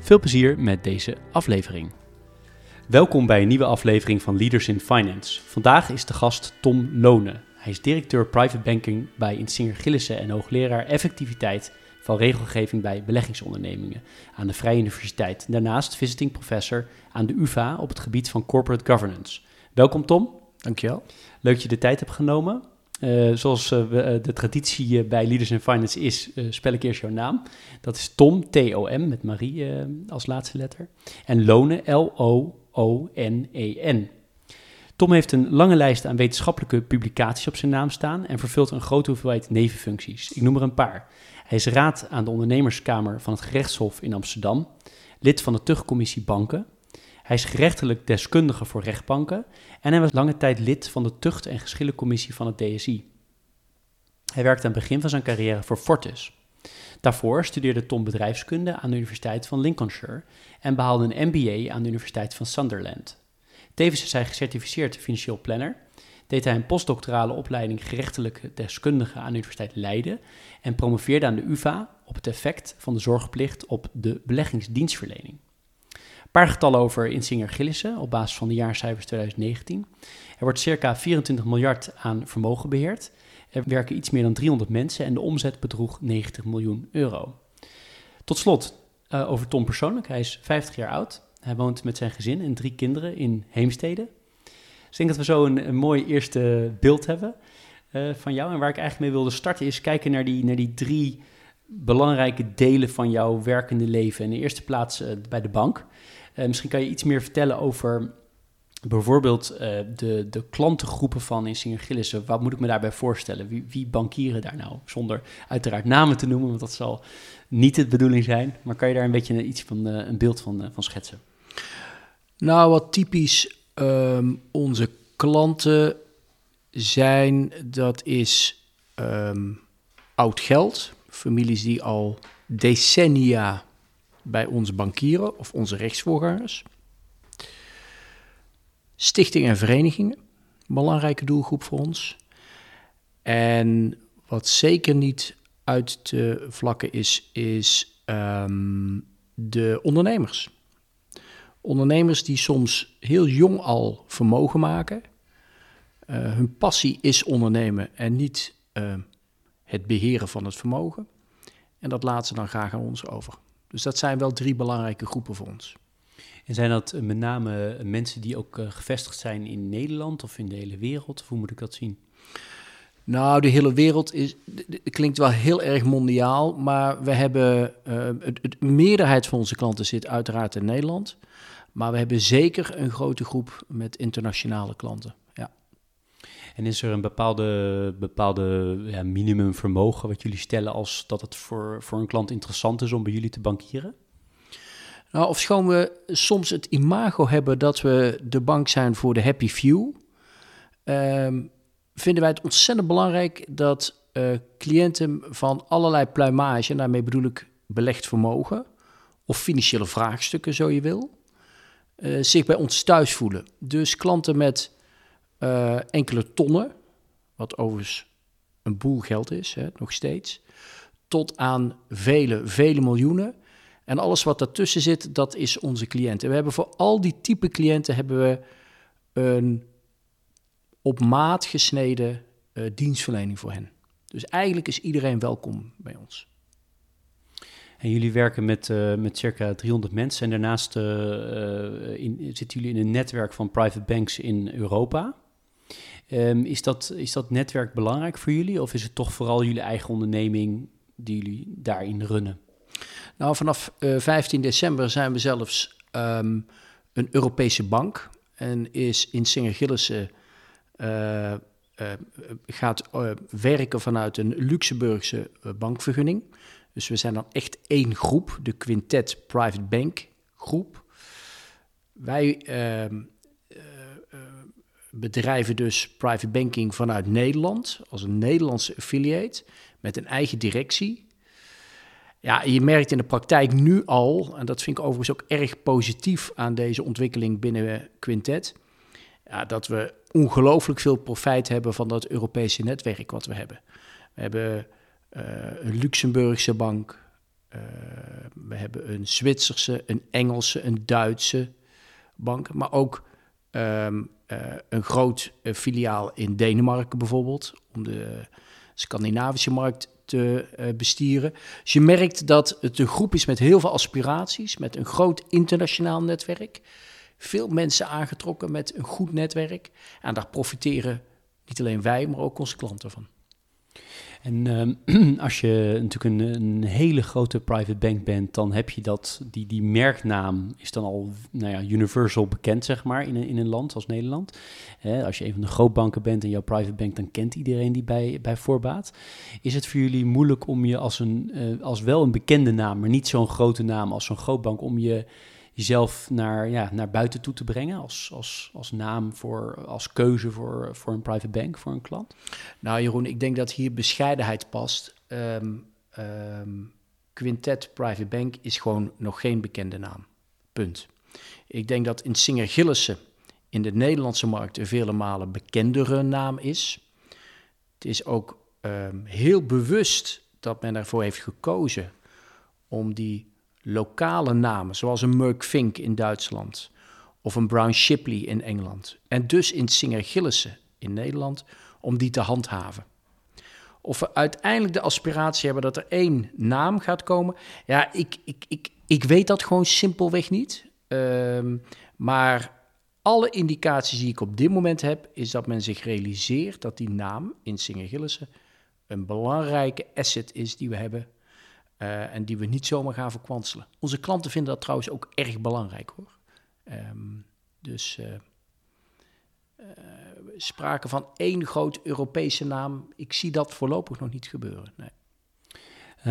Veel plezier met deze aflevering. Welkom bij een nieuwe aflevering van Leaders in Finance. Vandaag is de gast Tom Lonen. Hij is directeur private banking bij Insinger Gillissen en hoogleraar effectiviteit van regelgeving bij beleggingsondernemingen aan de Vrije Universiteit. Daarnaast visiting professor aan de UvA op het gebied van corporate governance. Welkom Tom. Dankjewel. Leuk dat je de tijd hebt genomen. Uh, zoals uh, de traditie bij Leaders in Finance is, uh, spel ik eerst jouw naam. Dat is Tom, T-O-M, met Marie als laatste letter. En Lonen, L-O-O-N-E-N. Tom heeft een lange lijst aan wetenschappelijke publicaties op zijn naam staan en vervult een grote hoeveelheid nevenfuncties. Ik noem er een paar. Hij is raad aan de ondernemerskamer van het gerechtshof in Amsterdam, lid van de tuchtcommissie Banken. Hij is gerechtelijk deskundige voor rechtbanken en hij was lange tijd lid van de tucht- en geschillencommissie van het DSI. Hij werkte aan het begin van zijn carrière voor Fortis. Daarvoor studeerde Tom bedrijfskunde aan de Universiteit van Lincolnshire en behaalde een MBA aan de Universiteit van Sunderland. Tevens is hij gecertificeerd financieel planner, deed hij een postdoctorale opleiding gerechtelijke deskundige aan de Universiteit Leiden en promoveerde aan de UvA op het effect van de zorgplicht op de beleggingsdienstverlening. Een paar getallen over Insinger Gillissen op basis van de jaarcijfers 2019. Er wordt circa 24 miljard aan vermogen beheerd. Er werken iets meer dan 300 mensen en de omzet bedroeg 90 miljoen euro. Tot slot uh, over Tom persoonlijk. Hij is 50 jaar oud. Hij woont met zijn gezin en drie kinderen in Heemstede. Dus ik denk dat we zo een, mooi eerste beeld hebben uh, van jou. En waar ik eigenlijk mee wilde starten is kijken naar die, naar die drie belangrijke delen van jouw werkende leven. In de eerste plaats uh, bij de bank. Uh, misschien kan je iets meer vertellen over bijvoorbeeld uh, de, de klantengroepen van Insinger Gillissen. Wat moet ik me daarbij voorstellen? Wie, wie bankieren daar nou? Zonder uiteraard namen te noemen, want dat zal niet de bedoeling zijn. Maar kan je daar een beetje iets van een beeld van, van schetsen? Nou, wat typisch um, onze klanten zijn, dat is um, oud geld. Families die al decennia bij onze bankieren of onze rechtsvoorgangers. Stichtingen en verenigingen, belangrijke doelgroep voor ons. En wat zeker niet uit te vlakken is, is um, de ondernemers. Ondernemers die soms heel jong al vermogen maken. Uh, hun passie is ondernemen en niet uh, het beheren van het vermogen. En dat laten ze dan graag aan ons over. Dus dat zijn wel drie belangrijke groepen voor ons. En zijn dat met name mensen die ook uh, gevestigd zijn in Nederland of in de hele wereld? Of hoe moet ik dat zien? Nou, de hele wereld is, klinkt wel heel erg mondiaal, maar we hebben, uh, het, het, meerderheid van onze klanten zit uiteraard in Nederland. Maar we hebben zeker een grote groep met internationale klanten. En is er een bepaalde, bepaalde ja, minimumvermogen wat jullie stellen als dat het voor, voor een klant interessant is om bij jullie te bankieren? Nou, ofschoon we soms het imago hebben dat we de bank zijn voor de happy few, um, vinden wij het ontzettend belangrijk dat uh, cliënten van allerlei pluimage, en daarmee bedoel ik belegd vermogen of financiële vraagstukken, zo je wil, uh, zich bij ons thuis voelen. Dus klanten met uh, enkele tonnen, wat overigens een boel geld is, hè, nog steeds, tot aan vele, vele miljoenen. En alles wat daartussen zit, dat is onze cliënt. En we hebben voor al die type cliënten hebben we een op maat gesneden uh, dienstverlening voor hen. Dus eigenlijk is iedereen welkom bij ons. En jullie werken met, uh, met circa 300 mensen. En daarnaast zitten jullie in een netwerk van private banks in Europa. Um, is, dat, is dat netwerk belangrijk voor jullie? Of is het toch vooral jullie eigen onderneming die jullie daarin runnen? Nou, vanaf 15 december zijn we zelfs um, een Europese bank. En is in Singer Gillissen uh, uh, gaat werken vanuit een Luxemburgse bankvergunning. Dus we zijn dan echt één groep, de Quintet Private Bank groep. Wij ehm, eh, eh, bedrijven dus private banking vanuit Nederland, als een Nederlandse affiliate, met een eigen directie. Ja, je merkt in de praktijk nu al, en dat vind ik overigens ook erg positief aan deze ontwikkeling binnen Quintet, ja, dat we ongelooflijk veel profijt hebben van dat Europese netwerk wat we hebben. We hebben uh, een Luxemburgse bank, uh, we hebben een Zwitserse, een Engelse, een Duitse bank, maar ook um, uh, een groot filiaal in Denemarken bijvoorbeeld, om de Scandinavische markt te bestieren. Dus je merkt dat het een groep is met heel veel aspiraties, met een groot internationaal netwerk veel mensen aangetrokken met een goed netwerk. En daar profiteren niet alleen wij, maar ook onze klanten van. En uh, als je natuurlijk een, een, hele grote private bank bent, dan heb je dat, die, die merknaam is dan al nou ja, universal bekend, zeg maar, in een, in een land als Nederland. als je een van de grootbanken bent en jouw private bank, dan kent iedereen die bij, bij voorbaat. Is het voor jullie moeilijk om je als, een, uh, als wel een bekende naam, maar niet zo'n grote naam als zo'n grootbank, om je jezelf naar, ja, naar buiten toe te brengen als, als, als naam voor, als keuze voor, voor een private bank, voor een klant? Nou, Jeroen, ik denk dat hier bescheidenheid past. Um, um, Quintet Private Bank is gewoon nog geen bekende naam. Punt. Ik denk dat in Singer Gillissen in de Nederlandse markt een vele malen bekendere naam is. Het is ook um, heel bewust dat men ervoor heeft gekozen om die lokale namen, zoals een Merck Fink in Duitsland of een Brown Shipley in Engeland. En dus in Singer Gillissen in Nederland, om die te handhaven. Of we uiteindelijk de aspiratie hebben dat er één naam gaat komen, ja, ik, ik, ik, ik weet dat gewoon simpelweg niet. Uh, maar alle indicaties die ik op dit moment heb, is dat men zich realiseert dat die naam in Singer Gillissen een belangrijke asset is die we hebben uh, en die we niet zomaar gaan verkwanselen. Onze klanten vinden dat trouwens ook erg belangrijk hoor. Um, dus uh, sprake van één groot Europese naam. Ik zie dat voorlopig nog niet gebeuren. Nee.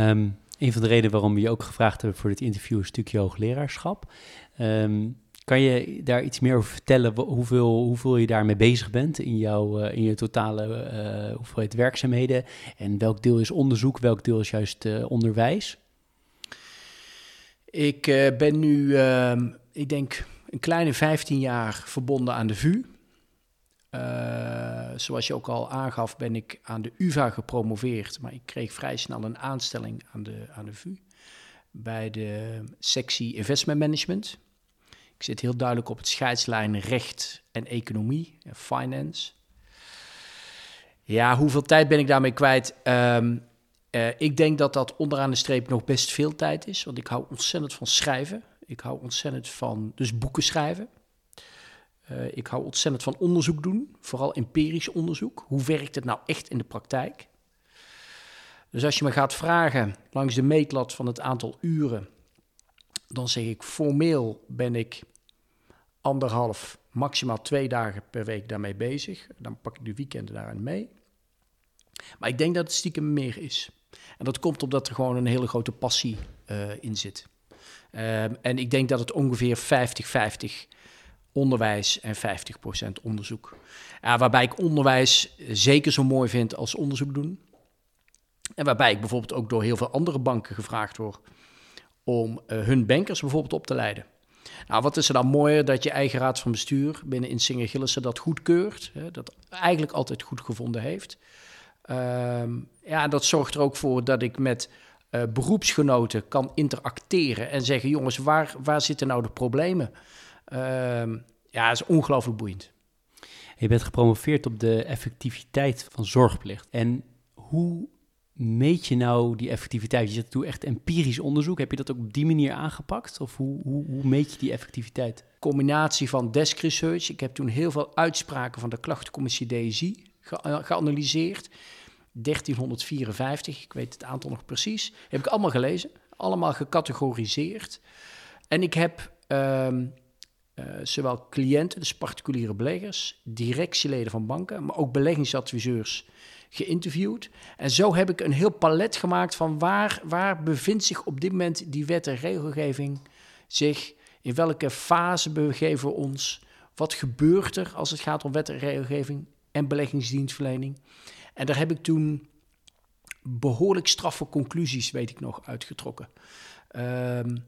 Um, een van de redenen waarom we je ook gevraagd hebben voor dit interview is een stukje hoogleraarschap. Um, kan je daar iets meer over vertellen, hoeveel, hoeveel je daarmee bezig bent in, jouw, uh, in je totale uh, hoeveelheid werkzaamheden? En welk deel is onderzoek, welk deel is juist uh, onderwijs? Ik ben nu, ehm, ik denk, een kleine 15 jaar verbonden aan de VU. zoals je ook al aangaf, ben ik aan de UvA gepromoveerd, maar ik kreeg vrij snel een aanstelling aan de, aan de VU bij de sectie Investment Management. Ik zit heel duidelijk op het scheidslijn recht en economie, en finance. Ja, hoeveel tijd ben ik daarmee kwijt? Um, uh, ik denk dat dat onderaan de streep nog best veel tijd is, want ik hou ontzettend van schrijven. Ik hou ontzettend van dus boeken schrijven. Uh, ik hou ontzettend van onderzoek doen, vooral empirisch onderzoek. Hoe werkt het nou echt in de praktijk? Dus als je me gaat vragen langs de meetlat van het aantal uren dan zeg ik formeel ben ik anderhalf, maximaal twee dagen per week daarmee bezig. Dan pak ik de weekenden daarin mee. Maar ik denk dat het stiekem meer is. En dat komt omdat er gewoon een hele grote passie uh, in zit. Um, en ik denk dat het ongeveer 50-50 onderwijs en 50% onderzoek. Ja, waarbij ik onderwijs zeker zo mooi vind als onderzoek doen. En waarbij ik bijvoorbeeld ook door heel veel andere banken gevraagd word om uh, hun bankers bijvoorbeeld op te leiden. Nou, wat is er dan mooier dat je eigen raad van bestuur binnen Insinger Gillissen dat goedkeurt, hè, dat eigenlijk altijd goed gevonden heeft. Um, ja, dat zorgt er ook voor dat ik met uh, beroepsgenoten kan interacteren en zeggen: jongens, waar, waar zitten nou de problemen? Um, ja, is ongelooflijk boeiend. Je bent gepromoveerd op de effectiviteit van zorgplicht. En hoe meet je nou die effectiviteit? Je zet toe echt empirisch onderzoek. Heb je dat ook op die manier aangepakt? Of hoe, hoe, hoe meet je die effectiviteit? Combinatie van desk research. Ik heb toen heel veel uitspraken van de klachtencommissie DSI ge geanalyseerd. 1354, ik weet het aantal nog precies. Heb ik allemaal gelezen, allemaal gecategoriseerd. En ik heb um, uh, zowel cliënten, dus particuliere beleggers, directieleden van banken, maar ook beleggingsadviseurs geïnterviewd. En zo heb ik een heel palet gemaakt van waar, waar bevindt zich op dit moment die wet en regelgeving zich In welke fase begeven we ons? Wat gebeurt er als het gaat om wet en regelgeving en beleggingsdienstverlening? En daar heb ik toen behoorlijk straffe conclusies, weet ik nog, uitgetrokken. Um,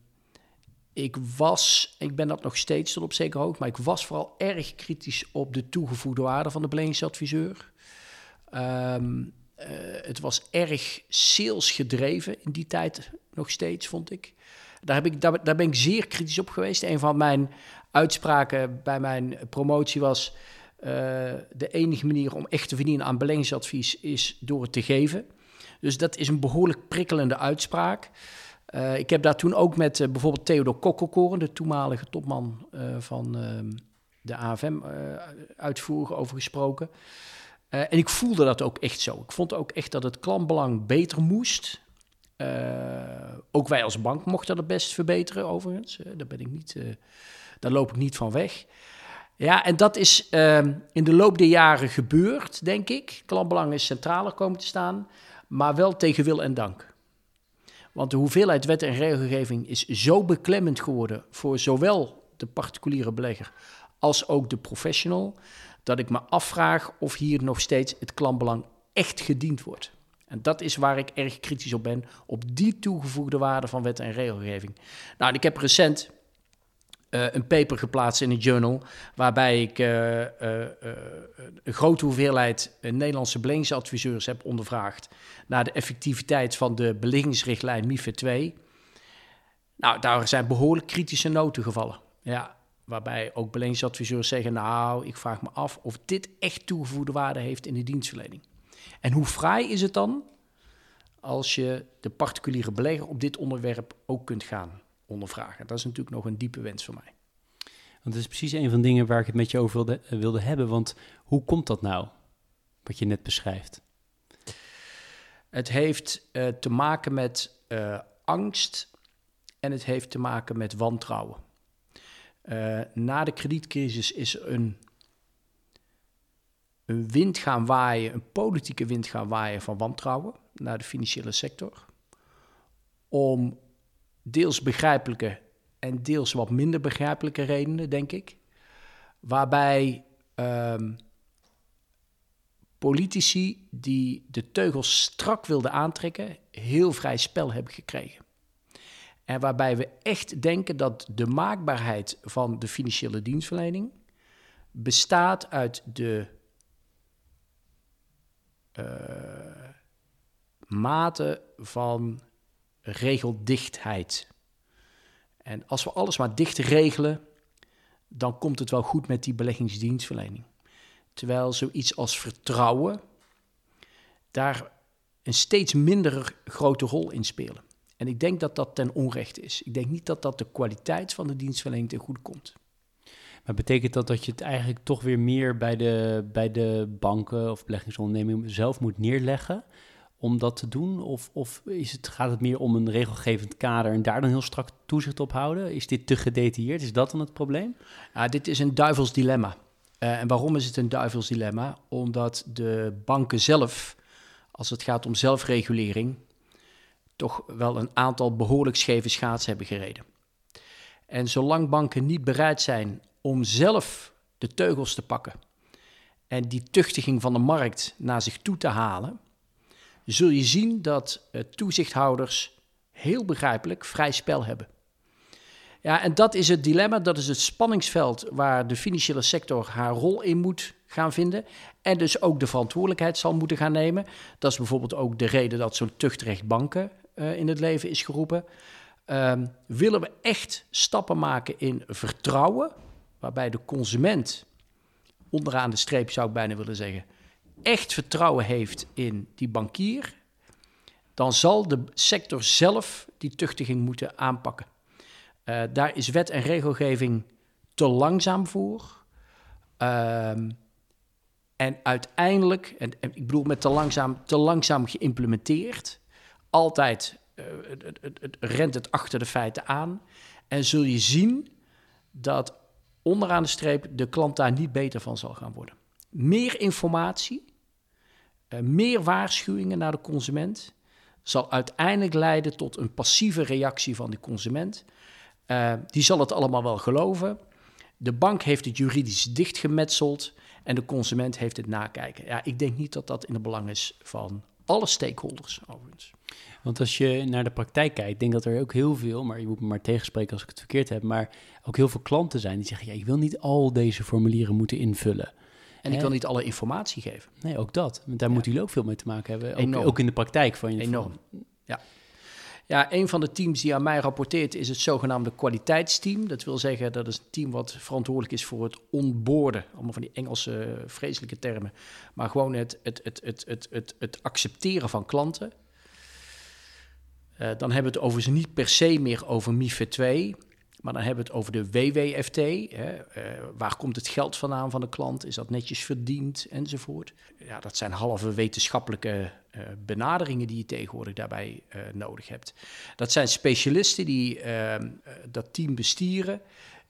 ik was, ik ben dat nog steeds tot op zekere hoogte, maar ik was vooral erg kritisch op de toegevoegde waarde van de beleggingsadviseur. Um, het was erg sales gedreven in die tijd nog steeds, vond ik. Daar, heb ik daar, ben ik zeer kritisch op geweest. Een van mijn uitspraken bij mijn promotie was... Uh, de enige manier om echt te verdienen aan beleggingsadvies is door het te geven. Dus dat is een behoorlijk prikkelende uitspraak. Uh, ik heb daar toen ook met bijvoorbeeld Theodor Kokkelkoren, de toenmalige topman van ehm, de AFM, uitvoerig over gesproken. En ik voelde dat ook echt zo. Ik vond ook echt dat het klantbelang beter moest. ook wij als bank mochten dat best verbeteren, overigens. daar, ben ik niet, daar loop ik niet van weg. Ja, en dat is ehm, in de loop der jaren gebeurd, denk ik. Klantbelang is centraler komen te staan, maar wel tegen wil en dank. Want de hoeveelheid wet en regelgeving is zo beklemmend geworden voor zowel de particuliere belegger als ook de professional, dat ik me afvraag of hier nog steeds het klantbelang echt gediend wordt. En dat is waar ik erg kritisch op ben, op die toegevoegde waarde van wet en regelgeving. Nou, ik heb recent uh, een paper geplaatst in een journal, waarbij ik uh, uh, een grote hoeveelheid Nederlandse beleggingsadviseurs heb ondervraagd naar de effectiviteit van de beleggingsrichtlijn MIFID 2. Nou, daar zijn behoorlijk kritische noten gevallen. Ja, waarbij ook beleggingsadviseurs zeggen, nou, ik vraag me af of dit echt toegevoegde waarde heeft in de dienstverlening. En hoe fraai is het dan als je de particuliere belegger op dit onderwerp ook kunt gaan ondervragen. Dat is natuurlijk nog een diepe wens voor mij. Want dat is precies een van de dingen waar ik het met je over wilde, eh, wilde hebben. Want hoe komt dat nou, wat je net beschrijft? Het heeft uh, te maken met uh, angst en het heeft te maken met wantrouwen. Uh, na de kredietcrisis is een, een wind gaan waaien, een politieke wind gaan waaien van wantrouwen naar de financiële sector. Om deels begrijpelijke en deels wat minder begrijpelijke redenen, denk ik. Waarbij um, politici die de teugels strak wilden aantrekken, heel vrij spel hebben gekregen. En waarbij we echt denken dat de maakbaarheid van de financiële dienstverlening bestaat uit de uh, mate van regeldichtheid. En als we alles maar dicht regelen, dan komt het wel goed met die beleggingsdienstverlening. Terwijl zoiets als vertrouwen daar een steeds minder grote rol in spelen. En ik denk dat dat ten onrechte is. Ik denk niet dat dat de kwaliteit van de dienstverlening ten goede komt. Maar betekent dat dat je het eigenlijk toch weer meer bij de, bij de banken of beleggingsondernemingen zelf moet neerleggen? om dat te doen? Of, of is het, gaat het meer om een regelgevend kader en daar dan heel strak toezicht op houden? Is dit te gedetailleerd? Is dat dan het probleem? Ja, dit is een duivels dilemma. Uh, en waarom is het een duivels dilemma? Omdat de banken zelf, als het gaat om zelfregulering, toch wel een aantal behoorlijk scheve schaatsen hebben gereden. En zolang banken niet bereid zijn om zelf de teugels te pakken en die tuchtiging van de markt naar zich toe te halen, zul je zien dat uh, toezichthouders heel begrijpelijk vrij spel hebben. Ja, en dat is het dilemma, dat is het spanningsveld waar de financiële sector haar rol in moet gaan vinden. En dus ook de verantwoordelijkheid zal moeten gaan nemen. Dat is bijvoorbeeld ook de reden dat zo'n tuchtrecht banken uh, in het leven is geroepen. Uh, willen we echt stappen maken in vertrouwen, waarbij de consument, onderaan de streep zou ik bijna willen zeggen, echt vertrouwen heeft in die bankier, dan zal de sector zelf die tuchtiging moeten aanpakken. Uh, daar is wet en regelgeving te langzaam voor. Um, en uiteindelijk, en, ik bedoel met te langzaam, te langzaam geïmplementeerd, altijd uh, het, het, het, rent het achter de feiten aan. En zul je zien dat onderaan de streep de klant daar niet beter van zal gaan worden. Meer informatie, uh, meer waarschuwingen naar de consument zal uiteindelijk leiden tot een passieve reactie van de consument. Uh, die zal het allemaal wel geloven. De bank heeft het juridisch dichtgemetseld en de consument heeft het nakijken. Ja, ik denk niet dat dat in het belang is van alle stakeholders overigens. Want als je naar de praktijk kijkt, denk dat er ook heel veel, maar je moet me maar tegenspreken als ik het verkeerd heb, maar ook heel veel klanten zijn die zeggen, ja, ik wil niet al deze formulieren moeten invullen. En ik wil niet alle informatie geven. Nee, ook dat. Want daar moeten jullie ook veel mee te maken hebben. Ook, ook in de praktijk van je. Enorm. Ja. Ja, een van de teams die aan mij rapporteert is het zogenaamde kwaliteitsteam. Dat wil zeggen, dat is een team wat verantwoordelijk is voor het onboorden. Allemaal van die Engelse vreselijke termen. Maar gewoon het, het, het, het, het, het, het accepteren van klanten. Uh, dan hebben we het overigens niet per se meer over MIFID 2. Maar dan hebben we het over de WWFT. Hè. Uh, waar komt het geld vandaan van de klant? Is dat netjes verdiend? Enzovoort. Ja, dat zijn halve wetenschappelijke uh, benaderingen die je tegenwoordig daarbij uh, nodig hebt. Dat zijn specialisten die ehm, dat team bestieren,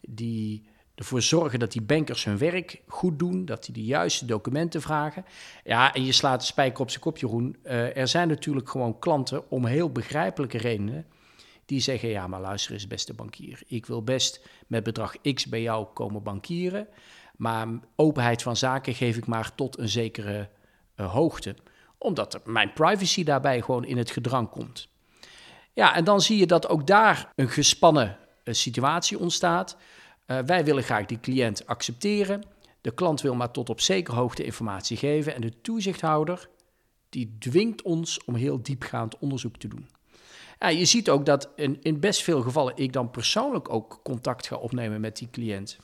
die ervoor zorgen dat die bankers hun werk goed doen, dat die de juiste documenten vragen. Ja, en je slaat de spijker op zijn kop, Jeroen. er zijn natuurlijk gewoon klanten om heel begrijpelijke redenen die zeggen, ja, maar luister eens, beste bankier. Ik wil best met bedrag X bij jou komen bankieren, maar openheid van zaken geef ik maar tot een zekere uh, hoogte, omdat mijn privacy daarbij gewoon in het gedrang komt. Ja, en dan zie je dat ook daar een gespannen uh, situatie ontstaat. Uh, wij willen graag die cliënt accepteren. De klant wil maar tot op zekere hoogte informatie geven en de toezichthouder die dwingt ons om heel diepgaand onderzoek te doen. Ja, je ziet ook dat in, in best veel gevallen ik dan persoonlijk ook contact ga opnemen met die cliënt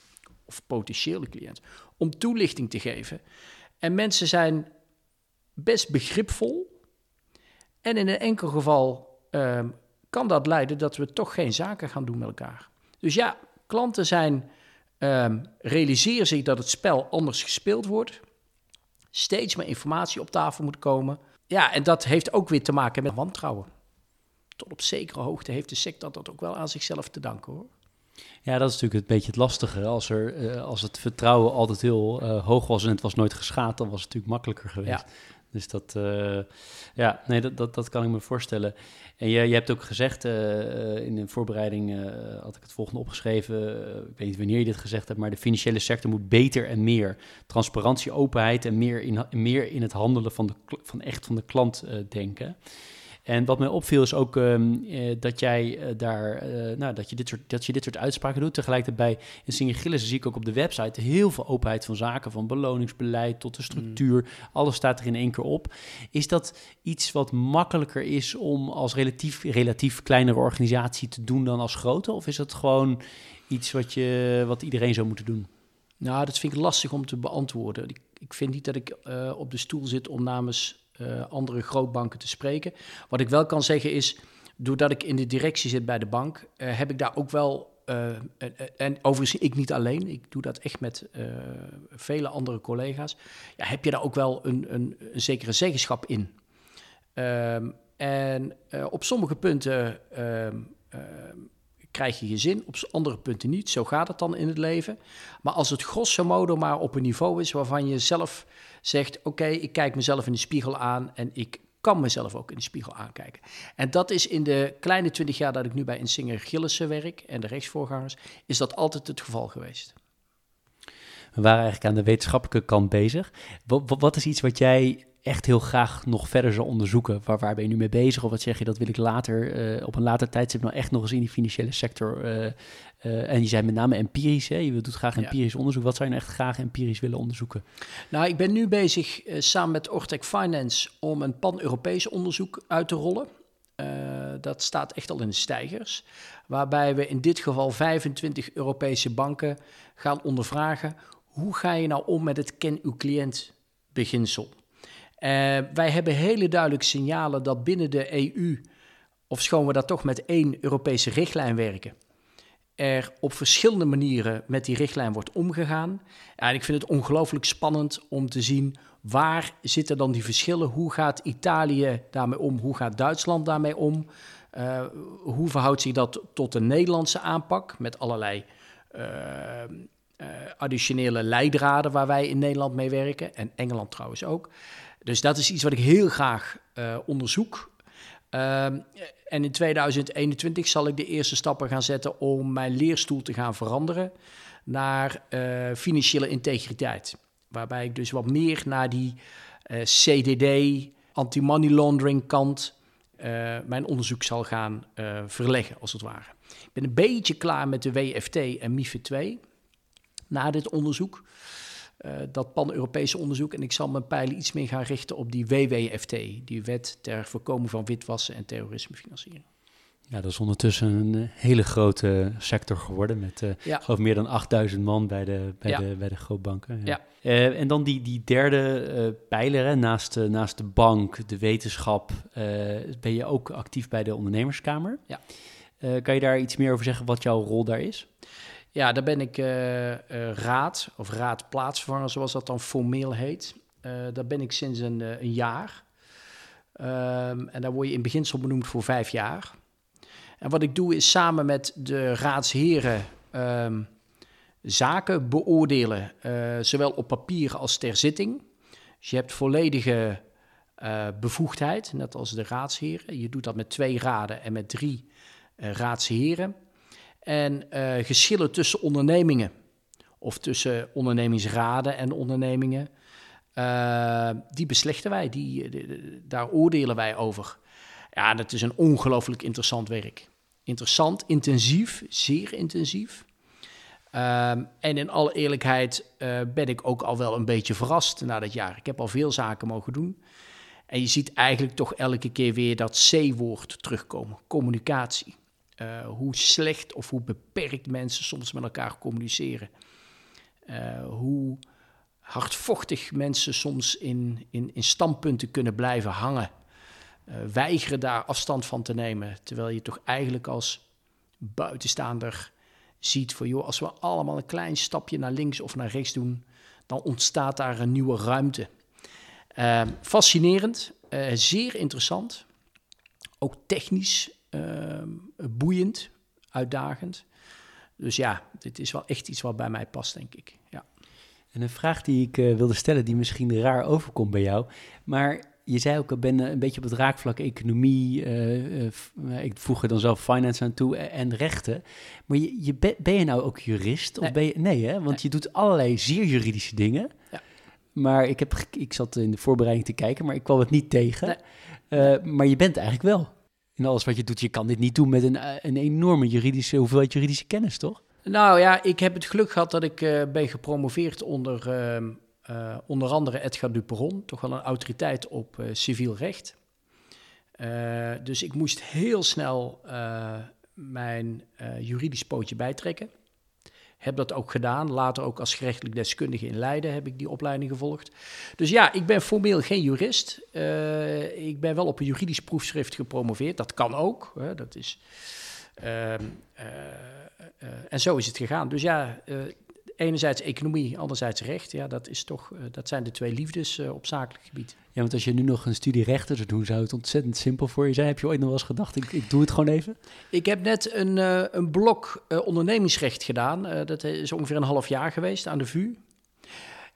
of potentiële cliënt om toelichting te geven. En mensen zijn best begripvol. En in een enkel geval um, kan dat leiden dat we toch geen zaken gaan doen met elkaar. Dus ja, klanten zijn, um, realiseren zich dat het spel anders gespeeld wordt. Steeds meer informatie op tafel moet komen. Ja, en dat heeft ook weer te maken met wantrouwen tot op zekere hoogte heeft de sector dat ook wel aan zichzelf te danken hoor. Ja, dat is natuurlijk een beetje het lastige. Als, er, uh, als het vertrouwen altijd heel uh, hoog was en het was nooit geschaad, dan was het natuurlijk makkelijker geweest. Ja. Dus dat, uh, ja, nee, dat, dat, dat kan ik me voorstellen. En je, je hebt ook gezegd, in de voorbereiding had ik het volgende opgeschreven, ik weet niet wanneer je dit gezegd hebt, maar de financiële sector moet beter en meer transparantie, openheid en meer in, meer in het handelen van, de, van echt van de klant denken. En wat mij opviel is ook um, uh, dat jij uh, daar, uh, nou, dat je, dit soort, dat je dit soort uitspraken doet. Tegelijkertijd bij in Singer Gillis zie ik ook op de website heel veel openheid van zaken, van beloningsbeleid tot de mm. structuur. Mm. Alles staat er in één keer op. Is dat iets wat makkelijker is om als relatief, relatief kleinere organisatie te doen dan als grote? Of is dat gewoon iets wat, je, wat iedereen zou moeten doen? Nou, dat vind ik lastig om te beantwoorden. Ik, ik vind niet dat ik op de stoel zit om namens uh, andere grootbanken te spreken. Wat ik wel kan zeggen is, doordat ik in de directie zit bij de bank, uh, heb ik daar ook wel. Uh, en overigens, ik niet alleen, ik doe dat echt met vele andere collega's. Ja, heb je daar ook wel een, een, een zekere zeggenschap in? Um, en op sommige punten ehm, ehm, krijg je je zin, op andere punten niet. Zo gaat het dan in het leven. Maar als het grosso modo maar op een niveau is waarvan je zelf zegt: Oké, ik kijk mezelf in de spiegel aan en ik kan mezelf ook in de spiegel aankijken. En dat is in de kleine twintig jaar dat ik nu bij Insinger Gillissen werk en de rechtsvoorgangers, is dat altijd het geval geweest. We waren eigenlijk aan de wetenschappelijke kant bezig. Wat, wat is iets wat jij echt heel graag nog verder zou onderzoeken? Waar, waar ben je nu mee bezig? Of wat zeg je, dat wil ik later, uh, op een later tijdstip nou echt nog eens in die financiële sector. Uh, uh, en je zei met name empirisch, hè? je doet graag empirisch onderzoek. Wat zou je nou echt graag empirisch willen onderzoeken? Nou, ik ben nu bezig samen met Ortec Finance om een pan-Europees onderzoek uit te rollen. dat staat echt al in de stijgers. Waarbij we in dit geval 25 Europese banken gaan ondervragen. Hoe ga je nou om met het ken uw cliënt beginsel? Uh, wij hebben hele duidelijke signalen dat binnen de EU, of schoon we daar toch met één Europese richtlijn werken, er op verschillende manieren met die richtlijn wordt omgegaan. En ik vind het ongelooflijk spannend om te zien waar zitten dan die verschillen. Hoe gaat Italië daarmee om? Hoe gaat Duitsland daarmee om? Uh, hoe verhoudt zich dat tot de Nederlandse aanpak met allerlei uh, uh, additionele leidraden waar wij in Nederland mee werken en Engeland trouwens ook. Dus dat is iets wat ik heel graag uh, onderzoek. Ehm, en in 2021 zal ik de eerste stappen gaan zetten om mijn leerstoel te gaan veranderen naar uh, financiële integriteit. Waarbij ik dus wat meer naar die CDD, anti-money laundering kant mijn onderzoek zal gaan verleggen, als het ware. Ik ben een beetje klaar met de WFT en MIFID 2 na dit onderzoek. Uh, dat pan-Europese onderzoek. En ik zal mijn pijlen iets meer gaan richten op die WWFT, die wet ter voorkomen van witwassen en terrorismefinanciering. Ja, dat is ondertussen een eh, hele grote sector geworden met uh, ja. geloof meer dan 8000 man bij de, bij ja. de, bij de grootbanken. Ja. ja. Uh, en dan die, die derde pijler, hè, naast, naast de bank, de wetenschap, ben je ook actief bij de ondernemerskamer. Ja. kan je daar iets meer over zeggen wat jouw rol daar is? Ja, daar ben ik raad of raadplaatsvervanger, zoals dat dan formeel heet. daar ben ik sinds een, een jaar. Um, en daar word je in beginsel benoemd voor vijf jaar. En wat ik doe is samen met de raadsheren um, zaken beoordelen, zowel op papier als ter zitting. Dus je hebt volledige bevoegdheid, net als de raadsheren. Je doet dat met twee raden en met drie uh, raadsheren. En geschillen tussen ondernemingen of tussen ondernemingsraden en ondernemingen, die beslechten wij, die, daar oordelen wij over. Ja, dat is een ongelooflijk interessant werk. Interessant, intensief, zeer intensief. Um, en in alle eerlijkheid ben ik ook al wel een beetje verrast na dat jaar. Ik heb al veel zaken mogen doen. En je ziet eigenlijk toch elke keer weer dat C-woord terugkomen: communicatie. Uh, hoe slecht of hoe beperkt mensen soms met elkaar communiceren. Uh, hoe hardvochtig mensen soms in, in, in standpunten kunnen blijven hangen uh, weigeren daar afstand van te nemen. Terwijl je toch eigenlijk als buitenstaander ziet van joh, als we allemaal een klein stapje naar links of naar rechts doen, dan ontstaat daar een nieuwe ruimte. Fascinerend, zeer interessant, ook technisch boeiend, uitdagend. Dus ja, dit is wel echt iets wat bij mij past, denk ik. Ja. En een vraag die ik wilde stellen, die misschien raar overkomt bij jou, maar je zei ook, ik ben een beetje op het raakvlak economie, uh, uh, ik voeg er dan zelf finance aan toe en rechten. Maar je, je ben je nou ook jurist? Of ben je, nee, hè? want je doet allerlei zeer juridische dingen. Ja. Maar ik, heb, ik zat in de voorbereiding te kijken, maar ik kwam het niet tegen. Nee. maar je bent eigenlijk wel in alles wat je doet. Je kan dit niet doen met een, een enorme juridische hoeveelheid juridische kennis, toch? Nou ja, ik heb het geluk gehad dat ik ben gepromoveerd onder ehm, uh, onder andere Edgar Duperon, toch wel een autoriteit op civiel recht. Dus ik moest heel snel mijn juridisch pootje bijtrekken. Heb dat ook gedaan. Later ook als gerechtelijk deskundige in Leiden heb ik die opleiding gevolgd. Dus ja, ik ben formeel geen jurist. ik ben wel op een juridisch proefschrift gepromoveerd. Dat kan ook. Hè, dat is, ehm, en zo is het gegaan. Dus ja, enerzijds economie, anderzijds recht. Ja, dat, is toch, uh, dat zijn de twee liefdes uh, op zakelijk gebied. Ja, want als je nu nog een studie rechten zou doen, zou het ontzettend simpel voor je zijn. Heb je ooit nog wel eens gedacht, ik, ik doe het gewoon even? Ik heb net een, uh, een blok ondernemingsrecht gedaan. dat is ongeveer een half jaar geweest aan de VU.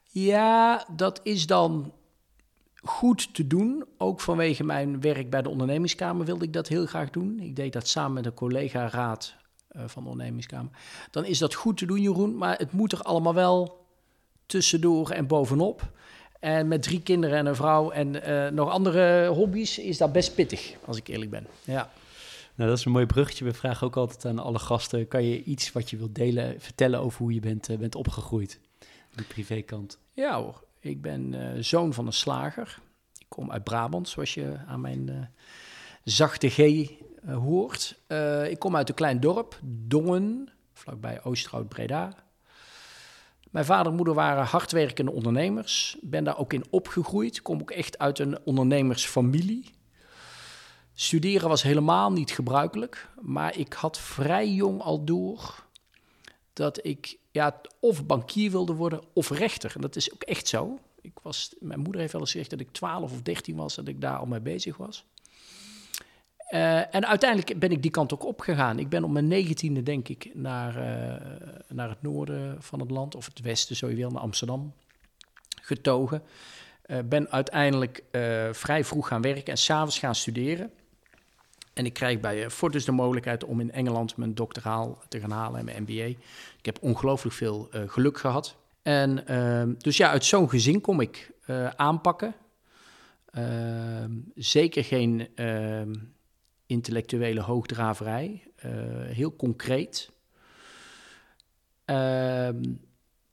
Ja, dat is dan goed te doen. Ook vanwege mijn werk bij de ondernemingskamer wilde ik dat heel graag doen. Ik deed dat samen met een collega-raad van de ondernemingskamer. Dan is dat goed te doen, Jeroen, maar het moet er allemaal wel tussendoor en bovenop. En met drie kinderen en een vrouw en uh, nog andere hobby's is dat best pittig, als ik eerlijk ben. Ja. Nou, dat is een mooi bruggetje. We vragen ook altijd aan alle gasten: kan je iets wat je wilt delen, vertellen over hoe je bent, uh, bent opgegroeid? De privékant. Ja hoor, ik ben uh, zoon van een slager. Ik kom uit Brabant, zoals je aan mijn zachte G uh, hoort. Uh, ik kom uit een klein dorp, Dongen, vlakbij Oosterhout-Breda. Mijn vader en moeder waren hardwerkende ondernemers. Ben daar ook in opgegroeid. Kom ook echt uit een ondernemersfamilie. Studeren was helemaal niet gebruikelijk. Maar ik had vrij jong al door dat ik ja, of bankier wilde worden of rechter. En dat is ook echt zo. Ik was, mijn moeder heeft wel eens gezegd dat ik 12 of 13 was, dat ik daar al mee bezig was. Uh, en uiteindelijk ben ik die kant ook opgegaan. Ik ben op mijn negentiende, denk ik, naar, uh, naar het noorden van het land, of het westen, zo je wil, naar Amsterdam getogen. Uh, ben uiteindelijk vrij vroeg gaan werken en s'avonds gaan studeren. En ik krijg bij Fortis de mogelijkheid om in Engeland mijn doctoraal te gaan halen en mijn MBA. Ik heb ongelooflijk veel geluk gehad. En uh, dus ja, uit zo'n gezin kom ik aanpakken. Ehm, zeker geen ehm, intellectuele hoogdraverij. heel concreet.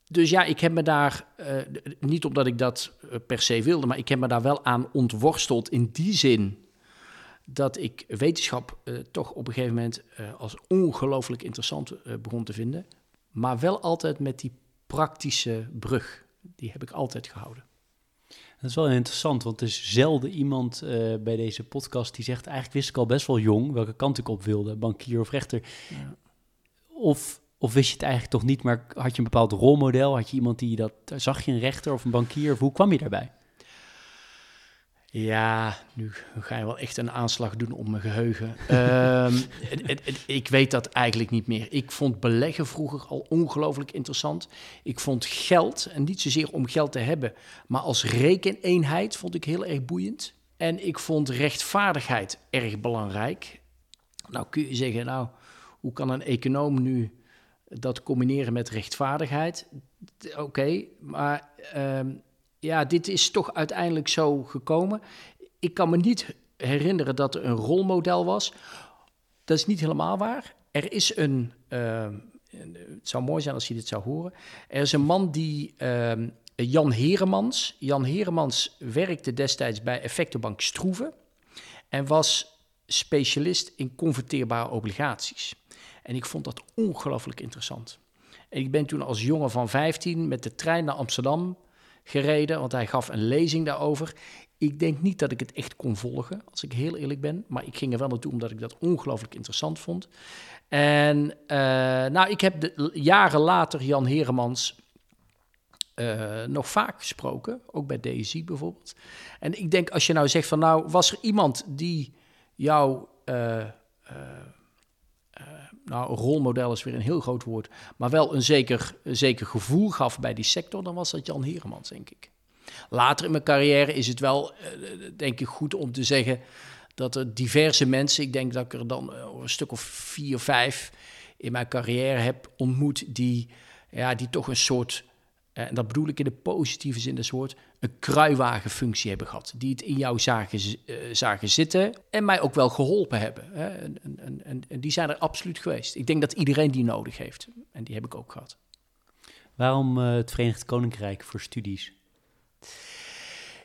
dus ja, ik heb me daar, niet omdat ik dat per se wilde, maar ik heb me daar wel aan ontworsteld in die zin dat ik wetenschap toch op een gegeven moment als ongelooflijk interessant begon te vinden. Maar wel altijd met die praktische brug. Die heb ik altijd gehouden. Dat is wel interessant, want er is zelden iemand bij deze podcast die zegt... eigenlijk wist ik al best wel jong welke kant ik op wilde, bankier of rechter. Ja. Of, of wist je het eigenlijk toch niet, maar had je een bepaald rolmodel? Had je iemand die dat... Zag je een rechter of een bankier? Of hoe kwam je daarbij? Ja, nu ga je wel echt een aanslag doen op mijn geheugen. um, ik weet dat eigenlijk niet meer. Ik vond beleggen vroeger al ongelooflijk interessant. Ik vond geld, en niet zozeer om geld te hebben, maar als rekeneenheid vond ik heel erg boeiend. En ik vond rechtvaardigheid erg belangrijk. Nou kun je zeggen, nou, hoe kan een econoom nu dat combineren met rechtvaardigheid? Oké, maar um, ja, dit is toch uiteindelijk zo gekomen. Ik kan me niet herinneren dat er een rolmodel was. Dat is niet helemaal waar. Er is een, uh, het zou mooi zijn als je dit zou horen. Er is een man die, uh, Jan Heremans. Jan Heremans werkte destijds bij Effectenbank Stroeven en was specialist in converteerbare obligaties. En ik vond dat ongelooflijk interessant. En ik ben toen als jongen van 15 met de trein naar Amsterdam gereden, want hij gaf een lezing daarover. Ik denk niet dat ik het echt kon volgen, als ik heel eerlijk ben. Maar ik ging er wel naartoe omdat ik dat ongelooflijk interessant vond. En uh, nou, ik heb de, jaren later Jan Heremans uh, nog vaak gesproken, ook bij DSI bijvoorbeeld. En ik denk, als je nou zegt van nou, was er iemand die jou uh, nou, rolmodel is weer een heel groot woord, maar wel een zeker, zeker gevoel gaf bij die sector, dan was dat Jan Heremans, denk ik. Later in mijn carrière is het wel, eh, denk ik, goed om te zeggen dat er diverse mensen, ik denk dat ik er dan eh, een stuk of vier, vijf in mijn carrière heb ontmoet, die, ja, die toch een soort en dat bedoel ik in de positieve zin des woord, een kruiwagenfunctie hebben gehad. Die het in jou zagen, uh, zagen zitten en mij ook wel geholpen hebben. Hè. En, en, en, en, die zijn er absoluut geweest. Ik denk dat iedereen die nodig heeft. En die heb ik ook gehad. Waarom uh, het Verenigd Koninkrijk voor studies?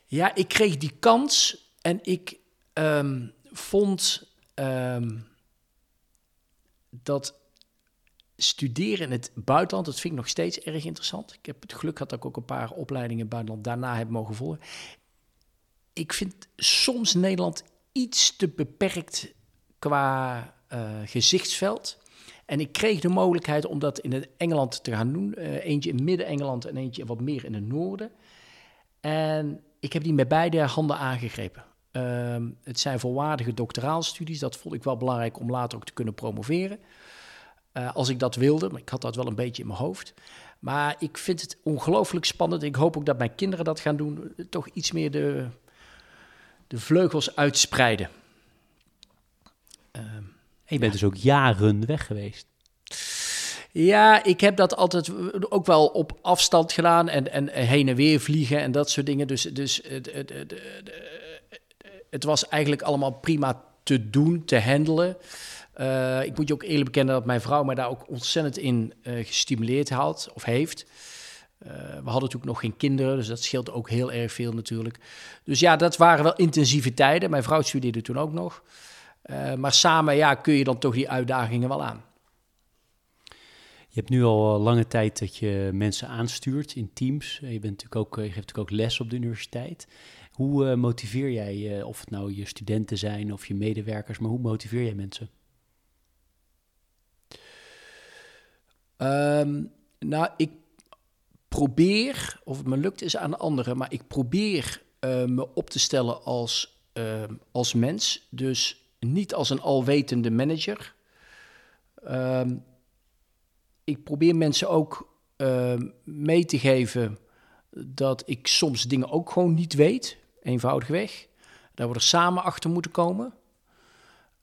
Ja, ik kreeg die kans en ik um, vond um, dat studeren in het buitenland, dat vind ik nog steeds erg interessant. Ik heb het geluk gehad dat ik ook een paar opleidingen buitenland daarna heb mogen volgen. Ik vind soms Nederland iets te beperkt qua uh, gezichtsveld. En ik kreeg de mogelijkheid om dat in het Engeland te gaan doen. Uh, eentje in Midden-Engeland en eentje wat meer in het noorden. En ik heb die met beide handen aangegrepen. Uh, het zijn volwaardige doctoraalstudies. Dat vond ik wel belangrijk om later ook te kunnen promoveren. Uh, als ik dat wilde, maar ik had dat wel een beetje in mijn hoofd. Maar ik vind het ongelooflijk spannend. Ik hoop ook dat mijn kinderen dat gaan doen. Toch iets meer de, de vleugels uitspreiden. Uh, je bent ja. dus ook jaren weg geweest. Ja, ik heb dat altijd ook wel op afstand gedaan en, en heen en weer vliegen en dat soort dingen. Dus, dus het, het, het, het was eigenlijk allemaal prima te doen, te handelen. Uh, ik moet je ook eerlijk bekennen dat mijn vrouw mij daar ook ontzettend in uh, gestimuleerd had of heeft. Uh, we hadden natuurlijk nog geen kinderen, dus dat scheelt ook heel erg veel natuurlijk. Dus ja, dat waren wel intensieve tijden. Mijn vrouw studeerde toen ook nog. maar samen ja, kun je dan toch die uitdagingen wel aan. Je hebt nu al lange tijd dat je mensen aanstuurt in teams. Je, bent natuurlijk ook, je geeft natuurlijk ook les op de universiteit. Hoe motiveer jij, of het nou je studenten zijn of je medewerkers, maar hoe motiveer jij mensen? Um, nou, ik probeer, of het me lukt is aan de anderen, maar ik probeer uh, me op te stellen als, uh, als mens. Dus niet als een alwetende manager. Um, ik probeer mensen ook mee te geven dat ik soms dingen ook gewoon niet weet, eenvoudigweg. Dat we er samen achter moeten komen.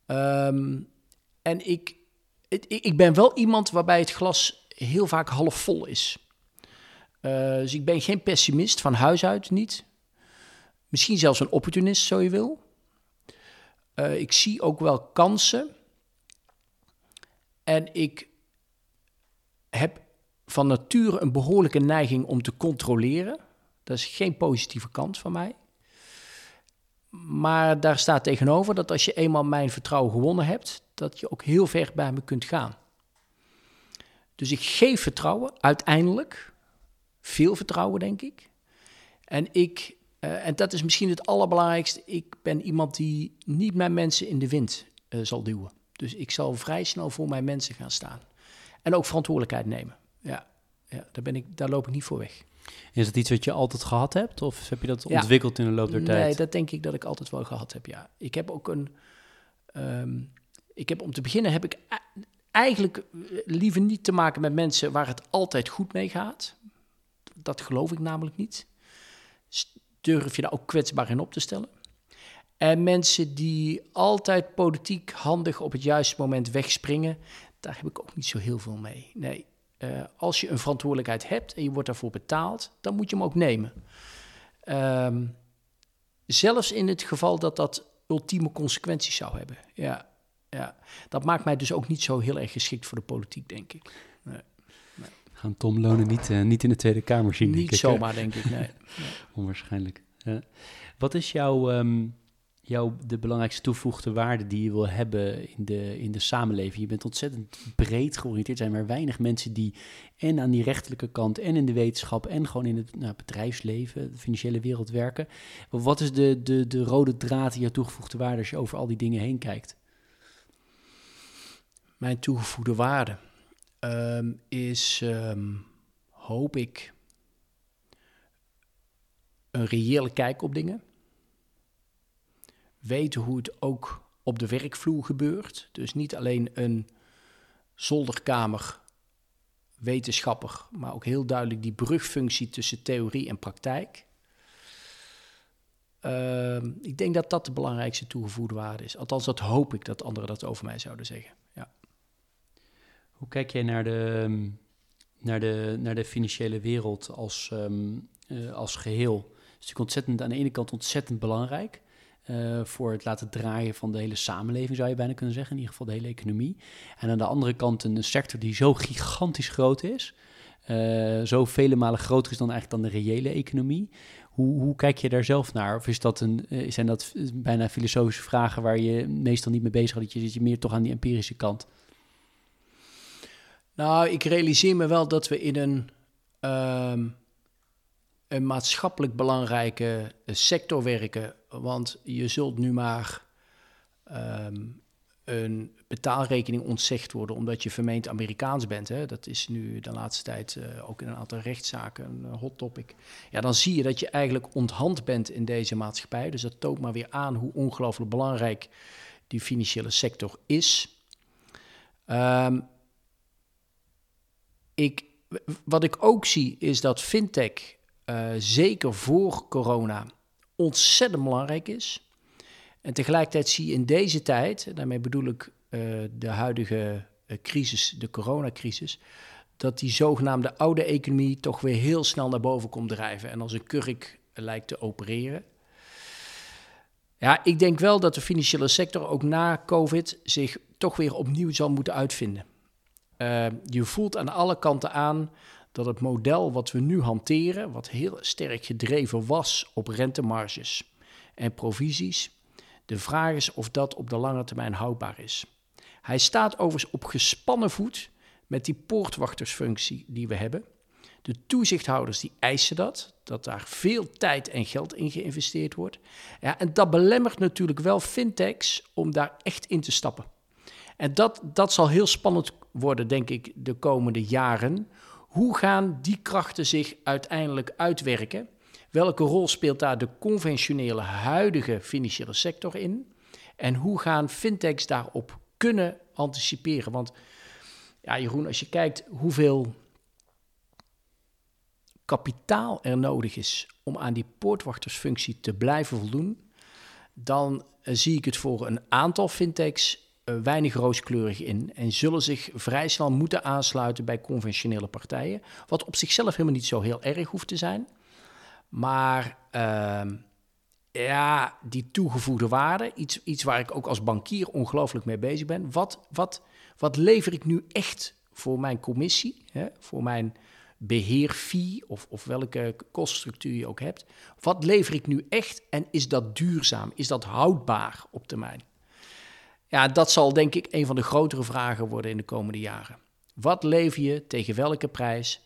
Ehm, en ik, ik, ik ben wel iemand waarbij het glas heel vaak half vol is. Uh, dus ik ben geen pessimist van huis uit niet. Misschien zelfs een opportunist, zo je wil. Uh, ik zie ook wel kansen. En ik heb van nature een behoorlijke neiging om te controleren. Dat is geen positieve kant van mij. Maar daar staat tegenover dat als je eenmaal mijn vertrouwen gewonnen hebt, dat je ook heel ver bij me kunt gaan. Dus ik geef vertrouwen, uiteindelijk. Veel vertrouwen, denk ik. En ik, uh, en dat is misschien het allerbelangrijkste, ik ben iemand die niet mijn mensen in de wind uh, zal duwen. Dus ik zal vrij snel voor mijn mensen gaan staan. En ook verantwoordelijkheid nemen. Ja, ja daar, ben ik, daar loop ik niet voor weg. Is dat iets wat je altijd gehad hebt? Of heb je dat ontwikkeld in de loop der tijd? Nee, dat denk ik dat ik altijd wel gehad heb, ja. Ik heb ook een... Um, ik heb om te beginnen heb ik eigenlijk eh, liever niet te maken met mensen waar het altijd goed mee gaat. Dat geloof ik namelijk niet. Durf je daar ook kwetsbaar in op te stellen? En mensen die altijd politiek handig op het juiste moment wegspringen, daar heb ik ook niet zo heel veel mee. Nee, uh, als je een verantwoordelijkheid hebt en je wordt daarvoor betaald, dan moet je hem ook nemen. Um, zelfs in het geval dat dat ultieme consequenties zou hebben. Ja, ja, dat maakt mij dus ook niet zo heel erg geschikt voor de politiek, denk ik. Nee. nee. Gaan Tom Lonen niet, uh, niet in de Tweede Kamer zien? Niet zomaar, denk ik, nee. nee. Onwaarschijnlijk. Ja. Wat is jouw, um, jouw de belangrijkste toevoegde waarde die je wil hebben in de, in de samenleving? Je bent ontzettend breed georiënteerd. Er zijn maar weinig mensen die en aan die rechterlijke kant en in de wetenschap en gewoon in het nou, bedrijfsleven, de financiële wereld werken. Wat is de, de, de rode draad in jouw toegevoegde waarde als je over al die dingen heen kijkt? Mijn toegevoegde waarde um, is, um, hoop ik, een reële kijk op dingen. Weten hoe het ook op de werkvloer gebeurt. Dus niet alleen een zolderkamer wetenschapper, maar ook heel duidelijk die brugfunctie tussen theorie en praktijk. Uh, ik denk dat dat de belangrijkste toegevoegde waarde is. Althans, dat hoop ik dat anderen dat over mij zouden zeggen. Ja. Hoe kijk jij naar de, naar de, naar de financiële wereld als, um, uh, als geheel? Het is natuurlijk ontzettend, aan de ene kant ontzettend belangrijk. Uh, voor het laten draaien van de hele samenleving, zou je bijna kunnen zeggen, in ieder geval de hele economie. En aan de andere kant een sector die zo gigantisch groot is, uh, zo vele malen groter is dan eigenlijk dan de reële economie. Hoe, hoe kijk je daar zelf naar? Of is dat een, zijn dat bijna filosofische vragen waar je meestal niet mee bezig gaat? Je, zit je meer toch aan die empirische kant? Nou, ik realiseer me wel dat we in een, um, een maatschappelijk belangrijke sector werken. Want je zult nu maar um, een betaalrekening ontzegd worden omdat je vermeend Amerikaans bent. Hè? Dat is nu de laatste tijd uh, ook in een aantal rechtszaken een hot topic. Ja, dan zie je dat je eigenlijk onthand bent in deze maatschappij. Dus dat toont maar weer aan hoe ongelooflijk belangrijk die financiële sector is. Um, ik, wat ik ook zie is dat fintech, uh, zeker voor corona, ontzettend belangrijk is. En tegelijkertijd zie je in deze tijd, daarmee bedoel ik uh, de huidige uh, crisis, de coronacrisis, dat die zogenaamde oude economie toch weer heel snel naar boven komt drijven en als een kurk lijkt te opereren. Ja, ik denk wel dat de financiële sector ook na COVID zich toch weer opnieuw zal moeten uitvinden. Uh, je voelt aan alle kanten aan dat het model wat we nu hanteren, wat heel sterk gedreven was op rentemarges en provisies, de vraag is of dat op de lange termijn houdbaar is. Hij staat overigens op gespannen voet met die poortwachtersfunctie die we hebben. De toezichthouders die eisen dat, dat daar veel tijd en geld in geïnvesteerd wordt. Ja, en dat belemmert natuurlijk wel fintechs om daar echt in te stappen. En dat, dat zal heel spannend worden, denk ik, de komende jaren. Hoe gaan die krachten zich uiteindelijk uitwerken? Welke rol speelt daar de conventionele huidige financiële sector in? En hoe gaan fintechs daarop kunnen anticiperen? Want ja, Jeroen, als je kijkt hoeveel kapitaal er nodig is om aan die poortwachtersfunctie te blijven voldoen, dan eh, zie ik het voor een aantal fintechs weinig rooskleurig in en zullen zich vrij snel moeten aansluiten bij conventionele partijen. Wat op zichzelf helemaal niet zo heel erg hoeft te zijn. Maar ehm, ja, die toegevoegde waarde, iets, iets waar ik ook als bankier ongelooflijk mee bezig ben. Wat, wat, wat lever ik nu echt voor mijn commissie, hè, voor mijn beheerfee of, of welke koststructuur je ook hebt. Wat lever ik nu echt en is dat duurzaam? Is dat houdbaar op termijn? Ja, dat zal denk ik een van de grotere vragen worden in de komende jaren. Wat lever je tegen welke prijs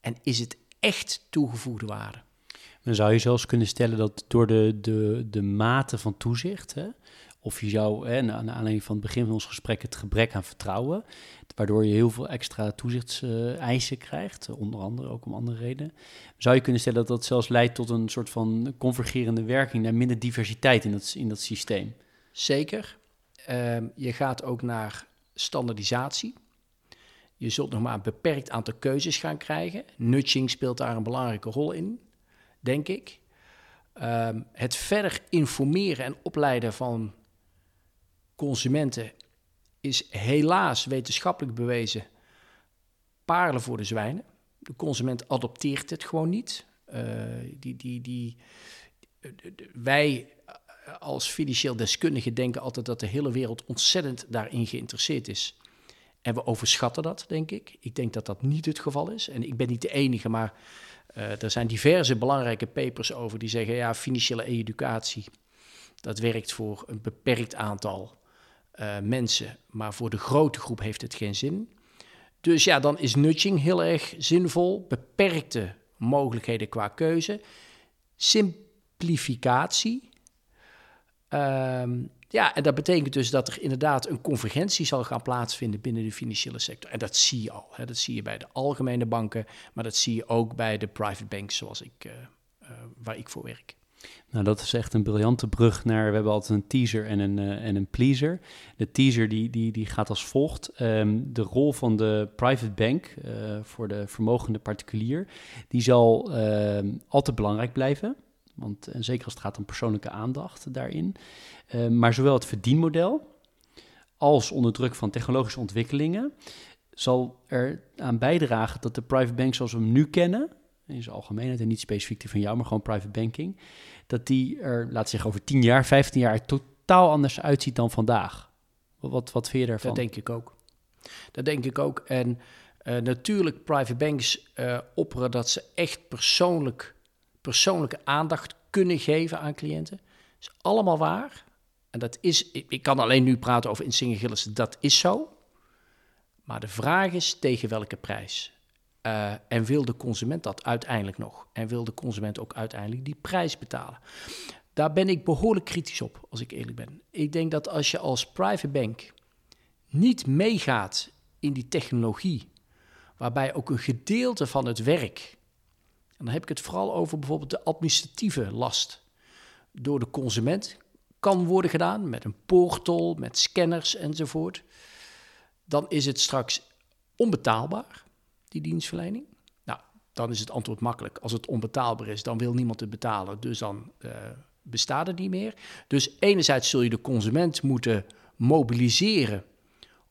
en is het echt toegevoegde waarde? Dan zou je zelfs kunnen stellen dat door de, de, de mate van toezicht, hè, of je zou, hè, naar aanleiding van het begin van ons gesprek, het gebrek aan vertrouwen, waardoor je heel veel extra toezichtseisen krijgt, onder andere ook om andere redenen, zou je kunnen stellen dat dat zelfs leidt tot een soort van convergerende werking naar minder diversiteit in dat, in dat systeem. Zeker. Ehm, je gaat ook naar standaardisatie. Je zult nog maar een beperkt aantal keuzes gaan krijgen. Nudging speelt daar een belangrijke rol in, denk ik. Ehm, het verder informeren en opleiden van consumenten is helaas wetenschappelijk bewezen parelen voor de zwijnen. De consument adopteert het gewoon niet. Uh, die, die, die, wij als financieel deskundigen denken altijd dat de hele wereld ontzettend daarin geïnteresseerd is. En we overschatten dat, denk ik. Ik denk dat dat niet het geval is. En ik ben niet de enige, maar uh, er zijn diverse belangrijke papers over die zeggen: ja, financiële educatie, dat werkt voor een beperkt aantal uh, mensen, maar voor de grote groep heeft het geen zin. Dus ja, dan is nudging heel erg zinvol. Beperkte mogelijkheden qua keuze. Simplificatie. Um, ja, en dat betekent dus dat er inderdaad een convergentie zal gaan plaatsvinden binnen de financiële sector. En dat zie je al. Hè. Dat zie je bij de algemene banken, maar dat zie je ook bij de private banks zoals ik, uh, uh, waar ik voor werk. Nou, dat is echt een briljante brug naar. We hebben altijd een teaser en een, uh, en een pleaser. De teaser die, die, die gaat als volgt. Um, de rol van de private bank voor de vermogende particulier, die zal uh, altijd belangrijk blijven. Want en zeker als het gaat om persoonlijke aandacht daarin. Ehm, maar zowel het verdienmodel als onder druk van technologische ontwikkelingen zal er aan bijdragen dat de private bank zoals we hem nu kennen, in zijn algemeenheid en niet specifiek die van jou, maar gewoon private banking, dat die er, laat zeggen, over 10 jaar, 15 jaar totaal anders uitziet dan vandaag. Wat, wat vind je daarvan? Dat denk ik ook. Dat denk ik ook. En uh, natuurlijk, private banks uh, opperen dat ze echt persoonlijk, persoonlijke aandacht kunnen geven aan cliënten. Dat is allemaal waar. En dat is, ik, kan alleen nu praten over Insinger Gillis, dat is zo. Maar de vraag is tegen welke prijs? Uh, en wil de consument dat uiteindelijk nog? En wil de consument ook uiteindelijk die prijs betalen? Daar ben ik behoorlijk kritisch op, als ik eerlijk ben. Ik denk dat als je als private bank niet meegaat in die technologie, waarbij ook een gedeelte van het werk, dan heb ik het vooral over bijvoorbeeld de administratieve last, door de consument kan worden gedaan met een portal, met scanners enzovoort, dan is het straks onbetaalbaar die dienstverlening? Nou, dan is het antwoord makkelijk. Als het onbetaalbaar is, dan wil niemand het betalen, dus dan uh, bestaat het niet meer. Dus enerzijds zul je de consument moeten mobiliseren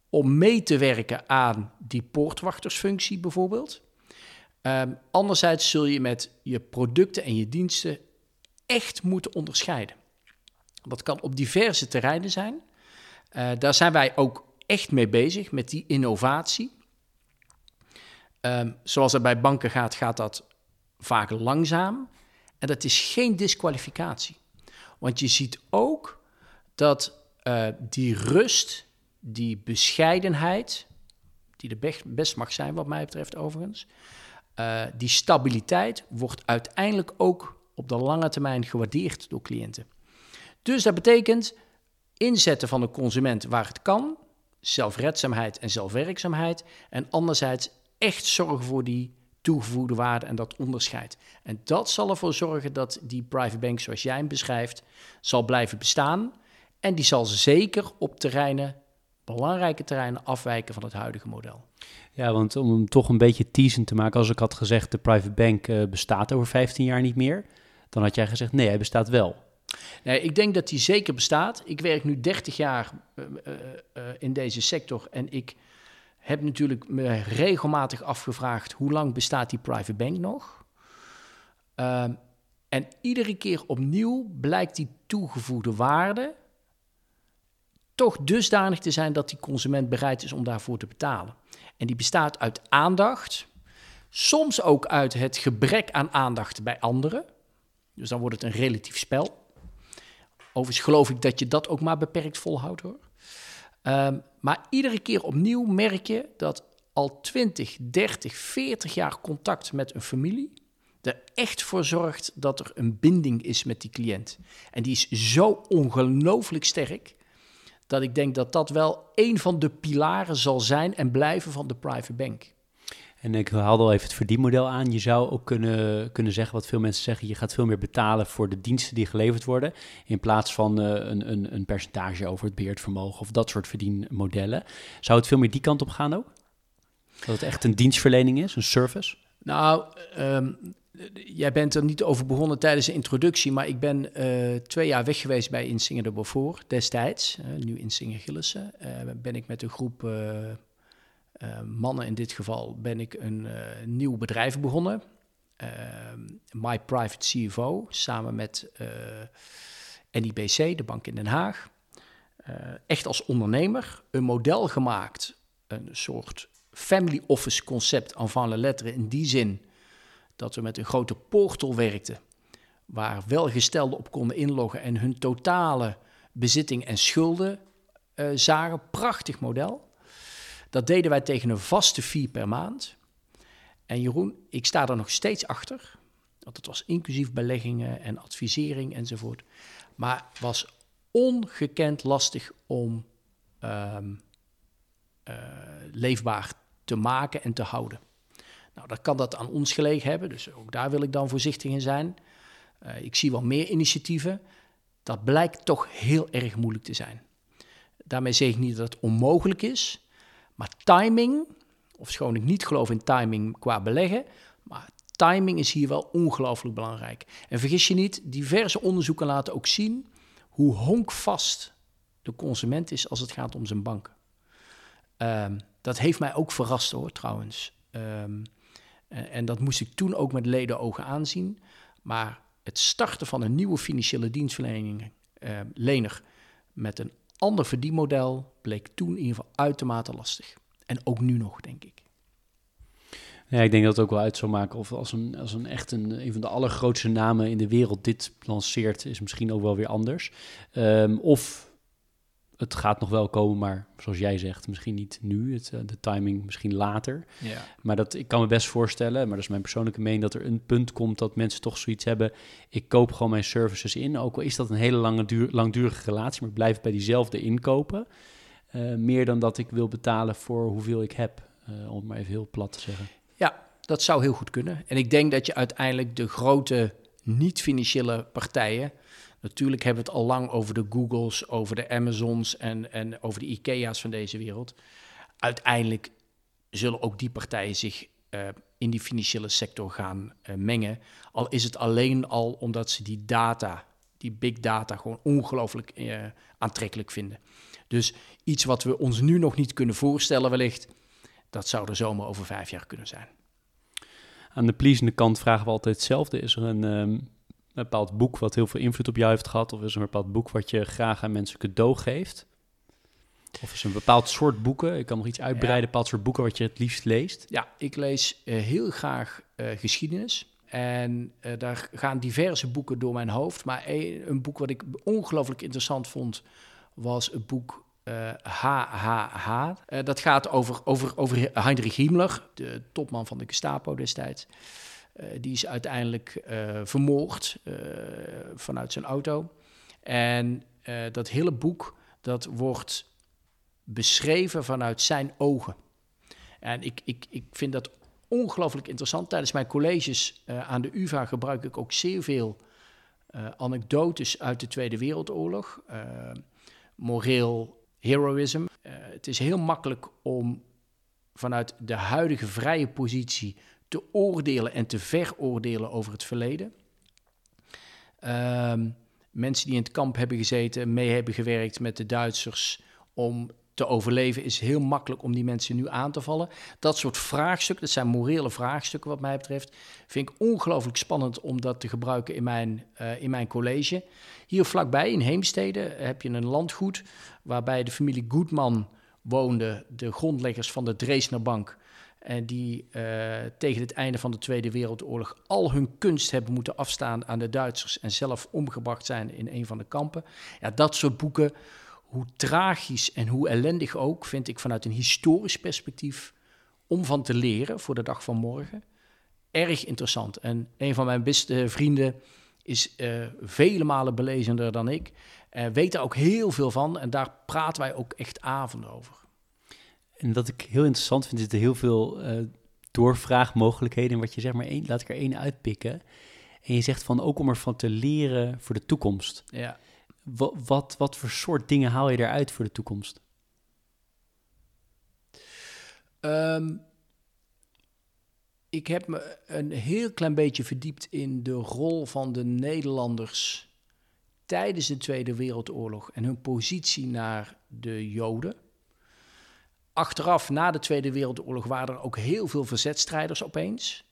om mee te werken aan die poortwachtersfunctie bijvoorbeeld. Um, anderzijds zul je met je producten en je diensten echt moeten onderscheiden. Dat kan op diverse terreinen zijn. Uh, daar zijn wij ook echt mee bezig met die innovatie. Um, zoals het bij banken gaat, gaat dat vaak langzaam. En dat is geen disqualificatie. Want je ziet ook dat uh, die rust, die bescheidenheid, die er best mag zijn wat mij betreft overigens, uh, die stabiliteit wordt uiteindelijk ook op de lange termijn gewaardeerd door cliënten. Dus dat betekent inzetten van de consument waar het kan, zelfredzaamheid en zelfwerkzaamheid, en anderzijds echt zorgen voor die toegevoegde waarde en dat onderscheid. En dat zal ervoor zorgen dat die private bank, zoals jij hem beschrijft, zal blijven bestaan. En die zal zeker op terreinen, belangrijke terreinen, afwijken van het huidige model. Ja, want om hem toch een beetje teasend te maken, als ik had gezegd de private bank uh, bestaat over 15 jaar niet meer, dan had jij gezegd nee, hij bestaat wel. Nee, ik denk dat die zeker bestaat. Ik werk nu 30 jaar uh, uh, in deze sector en ik heb natuurlijk me regelmatig afgevraagd hoe lang bestaat die private bank nog. Um, en iedere keer opnieuw blijkt die toegevoegde waarde toch dusdanig te zijn dat die consument bereid is om daarvoor te betalen. En die bestaat uit aandacht, soms ook uit het gebrek aan aandacht bij anderen. Dus dan wordt het een relatief spel. Overigens geloof ik dat je dat ook maar beperkt volhoudt hoor. Um, maar iedere keer opnieuw merk je dat al 20, 30, 40 jaar contact met een familie er echt voor zorgt dat er een binding is met die cliënt. En die is zo ongelooflijk sterk dat ik denk dat dat wel een van de pilaren zal zijn en blijven van de private bank. En ik haalde al even het verdienmodel aan. Je zou ook kunnen, kunnen zeggen, wat veel mensen zeggen, je gaat veel meer betalen voor de diensten die geleverd worden, in plaats van uh, een, een, een percentage over het beheerdvermogen of dat soort verdienmodellen. Zou het veel meer die kant op gaan ook? Dat het echt een dienstverlening is, een service? Nou, um, jij bent er niet over begonnen tijdens de introductie, maar ik ben uh, twee jaar weg geweest bij Insinger de Beaufort destijds. Uh, nu Insinger Gillissen. Uh, ben ik met een groep mannen in dit geval, ben ik een nieuw bedrijf begonnen. My Private CFO, samen met NIBC, de bank in Den Haag. echt als ondernemer een model gemaakt, een soort family office concept van le lettre in die zin dat we met een grote portal werkten, waar welgestelden op konden inloggen en hun totale bezitting en schulden uh, zagen. Prachtig model. Dat deden wij tegen een vaste fee per maand. En Jeroen, ik sta er nog steeds achter. Want het was inclusief beleggingen en advisering enzovoort. Maar was ongekend lastig om um, uh, leefbaar te maken en te houden. Nou, dat kan dat aan ons gelegen hebben, dus ook daar wil ik dan voorzichtig in zijn. Uh, ik zie wel meer initiatieven. Dat blijkt toch heel erg moeilijk te zijn. Daarmee zeg ik niet dat het onmogelijk is, maar timing, of schoon ik niet geloof in timing qua beleggen, maar timing is hier wel ongelooflijk belangrijk. En vergis je niet, diverse onderzoeken laten ook zien hoe honkvast de consument is als het gaat om zijn banken. Um, dat heeft mij ook verrast hoor, trouwens. Um, en, en dat moest ik toen ook met ledenogen aanzien. Maar het starten van een nieuwe financiële dienstverlening, eh, lener, met een ander verdienmodel bleek toen in ieder geval uitermate lastig. En ook nu nog, denk ik. Ja, ik denk dat het ook wel uit zou maken of als een, als een echt een, een van de allergrootste namen in de wereld dit lanceert, is misschien ook wel weer anders. Um, of het gaat nog wel komen, maar zoals jij zegt, misschien niet nu. Het, uh, de timing misschien later. Ja. Maar dat, ik kan me best voorstellen, maar dat is mijn persoonlijke mening, dat er een punt komt dat mensen toch zoiets hebben. Ik koop gewoon mijn services in. Ook al is dat een hele lange duur, langdurige relatie, maar ik blijf bij diezelfde inkopen. Uh, meer dan dat ik wil betalen voor hoeveel ik heb, uh, om het maar even heel plat te zeggen. Ja, dat zou heel goed kunnen. En ik denk dat je uiteindelijk de grote niet-financiële partijen Natuurlijk hebben we het al lang over de Googles, over de Amazons en, en over de IKEA's van deze wereld. Uiteindelijk zullen ook die partijen zich uh, in die financiële sector gaan uh, mengen. Al is het alleen al omdat ze die data, die big data, gewoon ongelooflijk uh, aantrekkelijk vinden. Dus iets wat we ons nu nog niet kunnen voorstellen, wellicht, dat zou er zomaar over vijf jaar kunnen zijn. Aan de pleasende kant vragen we altijd hetzelfde. Is er een, um, een bepaald boek wat heel veel invloed op jou heeft gehad? Of is er een bepaald boek wat je graag aan mensen cadeau geeft? Of is er een bepaald soort boeken? Ik kan nog iets uitbreiden, een bepaald soort boeken wat je het liefst leest? Ja, ik lees uh, heel graag uh, geschiedenis. En uh, daar gaan diverse boeken door mijn hoofd. Maar een, een boek wat ik ongelooflijk interessant vond, was het boek HHH. dat gaat over, over, over Heinrich Himmler, de topman van de Gestapo destijds. Uh, die is uiteindelijk uh, vermoord uh, vanuit zijn auto. En dat hele boek dat wordt beschreven vanuit zijn ogen. En ik, ik, ik vind dat ongelooflijk interessant. Tijdens mijn colleges aan de UvA gebruik ik ook zeer veel anekdotes uit de Tweede Wereldoorlog. moreel heroism. het is heel makkelijk om vanuit de huidige vrije positie te oordelen en te veroordelen over het verleden. Um, mensen die in het kamp hebben gezeten, mee hebben gewerkt met de Duitsers om te overleven, is heel makkelijk om die mensen nu aan te vallen. Dat soort vraagstukken, dat zijn morele vraagstukken wat mij betreft, vind ik ongelooflijk spannend om dat te gebruiken in mijn, uh, in mijn college. Hier vlakbij in Heemstede heb je een landgoed waarbij de familie Goedman woonde, de grondleggers van de Dresdnerbank. En die uh, tegen het einde van de Tweede Wereldoorlog al hun kunst hebben moeten afstaan aan de Duitsers en zelf omgebracht zijn in een van de kampen. Ja, dat soort boeken, hoe tragisch en hoe ellendig ook, vind ik vanuit een historisch perspectief om van te leren voor de dag van morgen. Erg interessant. En een van mijn beste vrienden is uh, vele malen belezender dan ik. Uh, weet er ook heel veel van en daar praten wij ook echt avonden over. En wat ik heel interessant vind, is er heel veel uh, doorvraagmogelijkheden. En wat je zegt, maar één, laat ik er één uitpikken. En je zegt van ook om ervan te leren voor de toekomst. Ja. Wat, wat, wat voor soort dingen haal je eruit voor de toekomst? Um, ik heb me een heel klein beetje verdiept in de rol van de Nederlanders tijdens de Tweede Wereldoorlog en hun positie naar de Joden. Achteraf, na de Tweede Wereldoorlog, waren er ook heel veel verzetstrijders opeens.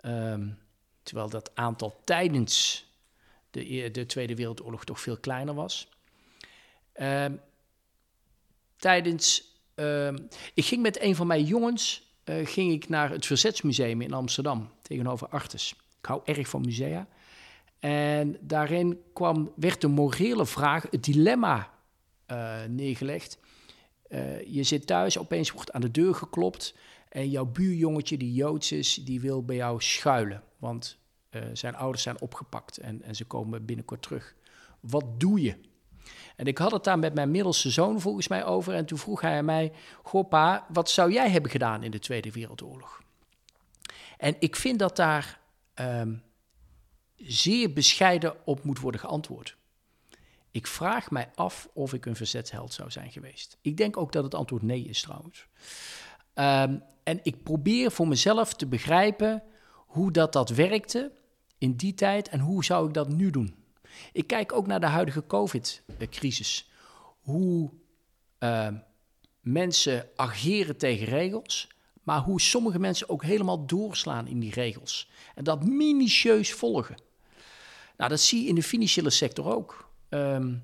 Um, terwijl dat aantal tijdens de, e-, de, Tweede Wereldoorlog toch veel kleiner was. Um, tijdens. Um, ik ging met een van mijn jongens uh, ging ik naar het Verzetsmuseum in Amsterdam tegenover Artes. Ik hou erg van musea. En daarin kwam, werd de morele vraag, het dilemma uh, neergelegd. Uh, je zit thuis, opeens wordt aan de deur geklopt en jouw buurjongetje, die Joods is, die wil bij jou schuilen. Want zijn ouders zijn opgepakt en, en ze komen binnenkort terug. Wat doe je? En ik had het daar met mijn middelste zoon volgens mij over. En toen vroeg hij aan mij: Goh, pa, wat zou jij hebben gedaan in de Tweede Wereldoorlog? En ik vind dat daar um, zeer bescheiden op moet worden geantwoord. Ik vraag mij af of ik een verzetsheld zou zijn geweest. Ik denk ook dat het antwoord nee is trouwens. Um, en ik probeer voor mezelf te begrijpen hoe dat, dat werkte in die tijd en hoe zou ik dat nu doen. Ik kijk ook naar de huidige COVID-crisis. Hoe uh, mensen ageren tegen regels, maar hoe sommige mensen ook helemaal doorslaan in die regels. En dat minutieus volgen. Nou, dat zie je in de financiële sector ook. Um,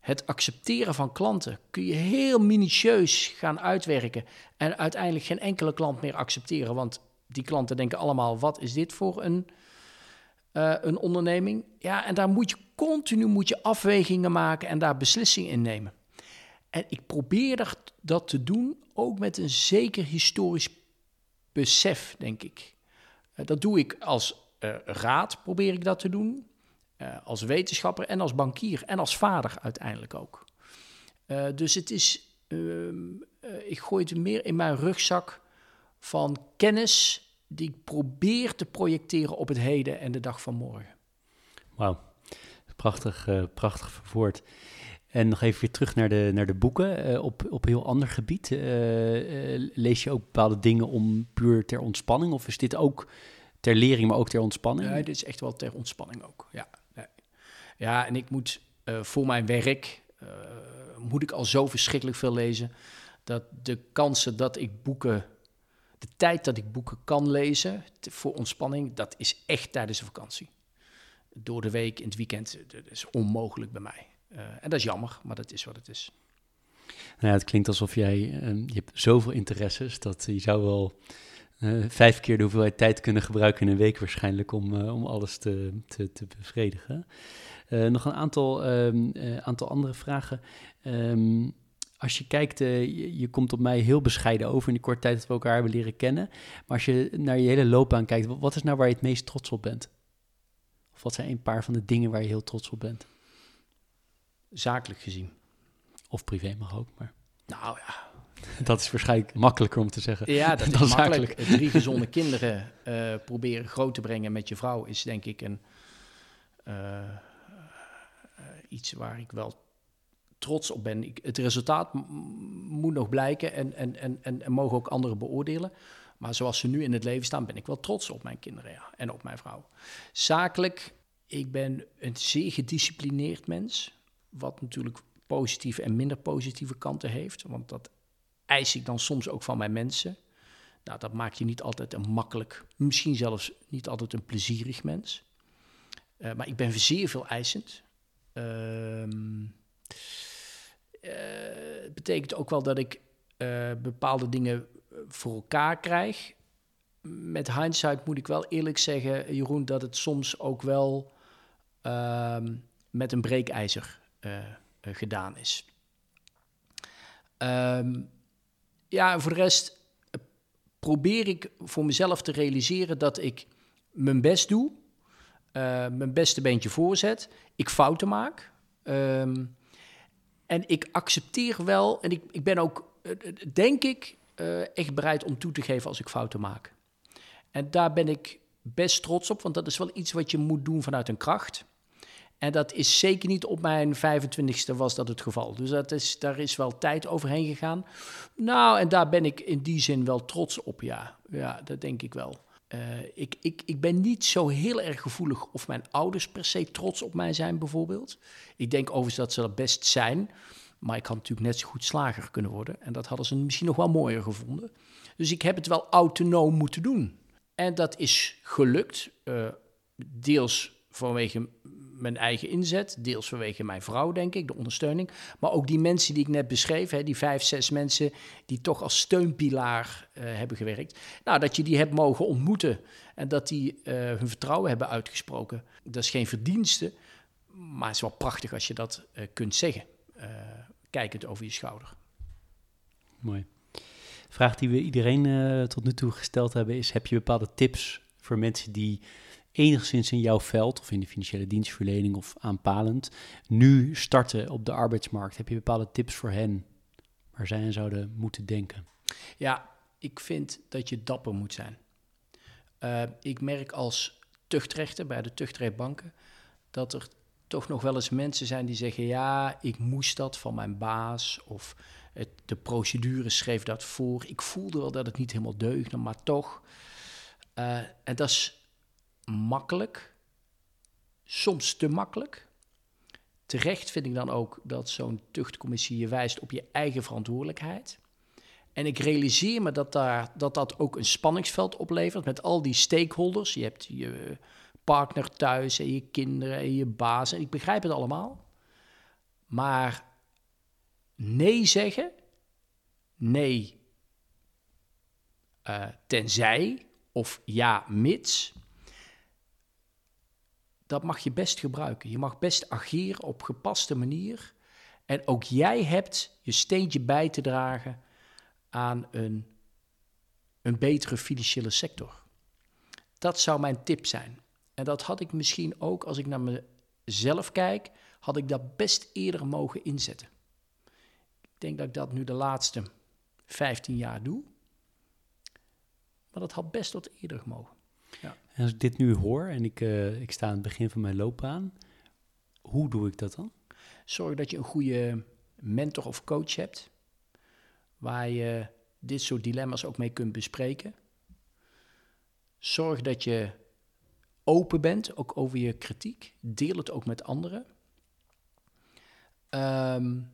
het accepteren van klanten kun je heel minutieus gaan uitwerken en uiteindelijk geen enkele klant meer accepteren, want die klanten denken allemaal: wat is dit voor een, uh, een onderneming? Ja, en daar moet je continu moet je afwegingen maken en daar beslissingen in nemen. En ik probeer dat te doen, ook met een zeker historisch besef, denk ik. Eh, dat doe ik als uh, raad, probeer ik dat te doen. Uh, als wetenschapper en als bankier en als vader uiteindelijk ook. Uh, dus het is, ehm, ik gooi het meer in mijn rugzak van kennis die ik probeer te projecteren op het heden en de dag van morgen. Wauw. Prachtig, prachtig verwoord. En nog even weer terug naar de, naar de boeken. Uh, op, op een heel ander gebied. Uh, lees je ook bepaalde dingen om puur ter ontspanning? Of is dit ook ter lering, maar ook ter ontspanning? Ja, dit is echt wel ter ontspanning ook. Ja. Ja en ik moet voor mijn werk... moet ik al zo verschrikkelijk veel lezen... dat de kansen dat ik boeken... de tijd dat ik boeken kan lezen voor ontspanning... dat is echt tijdens de vakantie door de week, in het weekend, dat is onmogelijk bij mij. En dat is jammer, maar dat is wat het is. Nou ja, het klinkt alsof jij, je hebt zoveel interesses, dat je zou wel uh, vijf keer de hoeveelheid tijd kunnen gebruiken in een week waarschijnlijk om, om alles te, te, te bevredigen. nog een aantal, um, aantal andere vragen. Um, als je kijkt, je, je, komt op mij heel bescheiden over in de korte tijd dat we elkaar hebben leren kennen. Maar als je naar je hele loopbaan kijkt, wat is nou waar je het meest trots op bent? Of wat zijn een paar van de dingen waar je heel trots op bent? Zakelijk gezien. Of privé mag ook, maar... Nou ja. Dat is waarschijnlijk makkelijker om te zeggen. Ja, dat is makkelijk. Drie gezonde kinderen uh, proberen groot te brengen met je vrouw is denk ik een, uh, iets waar ik wel trots op ben. Ik, het resultaat moet nog blijken en, en, en, en, en mogen ook anderen beoordelen. Maar zoals ze nu in het leven staan, ben ik wel trots op mijn kinderen ja, en op mijn vrouw. Zakelijk ik ben een zeer gedisciplineerd mens, wat natuurlijk positieve en minder positieve kanten heeft, want dat eis ik dan soms ook van mijn mensen. Nou, dat maakt je niet altijd een makkelijk, misschien zelfs niet altijd een plezierig mens. Uh, maar ik ben zeer veel eisend. Ehm uh, het betekent ook wel dat ik uh, bepaalde dingen voor elkaar krijg. Met hindsight moet ik wel eerlijk zeggen, Jeroen, dat het soms ook wel uh, met een breekijzer gedaan is. Um, ja, voor de rest probeer ik voor mezelf te realiseren dat ik mijn best doe, mijn beste beentje voorzet, ik fouten maak. Um, en ik accepteer wel, en ik, ik ben ook, eh, eh, denk ik, echt bereid om toe te geven als ik fouten maak. En daar ben ik best trots op, want dat is wel iets wat je moet doen vanuit een kracht. En dat is zeker niet op mijn 25ste was dat het geval. Dus dat is, daar is wel tijd overheen gegaan. Nou, en daar ben ik in die zin wel trots op, ja. Ja, dat denk ik wel. Uh, ik, ik, ik ben niet zo heel erg gevoelig of mijn ouders per se trots op mij zijn, bijvoorbeeld. Ik denk overigens dat ze dat best zijn. Maar ik had natuurlijk net zo goed slager kunnen worden. En dat hadden ze misschien nog wel mooier gevonden. Dus ik heb het wel autonoom moeten doen. En dat is gelukt. Uh, deels vanwege mijn eigen inzet, deels vanwege mijn vrouw, denk ik, de ondersteuning. Maar ook die mensen die ik net beschreef, hè, die vijf, zes mensen die toch als steunpilaar uh, hebben gewerkt. Nou, dat je die hebt mogen ontmoeten en dat die uh, hun vertrouwen hebben uitgesproken. Dat is geen verdienste, maar het is wel prachtig als je dat uh, kunt zeggen, kijkend over je schouder. Mooi. vraag die we iedereen tot nu toe gesteld hebben is, heb je bepaalde tips voor mensen die enigszins in jouw veld of in de financiële dienstverlening of aanpalend nu starten op de arbeidsmarkt? Heb je bepaalde tips voor hen waar zij aan zouden moeten denken? Ja, ik vind dat je dapper moet zijn. Uh, ik merk als tuchtrechter bij de tuchtrechtbanken dat er toch nog wel eens mensen zijn die zeggen: Ja, ik moest dat van mijn baas of de procedure schreef dat voor. Ik voelde wel dat het niet helemaal deugde, maar toch. Uh, en dat is makkelijk, soms te makkelijk. Terecht vind ik dan ook dat zo'n tuchtcommissie je wijst op je eigen verantwoordelijkheid. En ik realiseer me dat, daar, dat dat ook een spanningsveld oplevert met al die stakeholders. Je hebt je partner thuis en je kinderen en je baas. En ik begrijp het allemaal. Maar nee zeggen, nee uh, tenzij of ja mits dat mag je best gebruiken. Je mag best ageren op gepaste manier. En ook jij hebt je steentje bij te dragen aan een, een betere financiële sector. Dat zou mijn tip zijn. En dat had ik misschien ook, als ik naar mezelf kijk, had ik dat best eerder mogen inzetten. Ik denk dat ik dat nu de laatste 15 jaar doe. Maar dat had best wat eerder mogen. Ja. En als ik dit nu hoor en ik, uh, ik sta aan het begin van mijn loopbaan, hoe doe ik dat dan? Zorg dat je een goede mentor of coach hebt, waar je dit soort dilemma's ook mee kunt bespreken. Zorg dat je open bent, ook over je kritiek. Deel het ook met anderen. Um,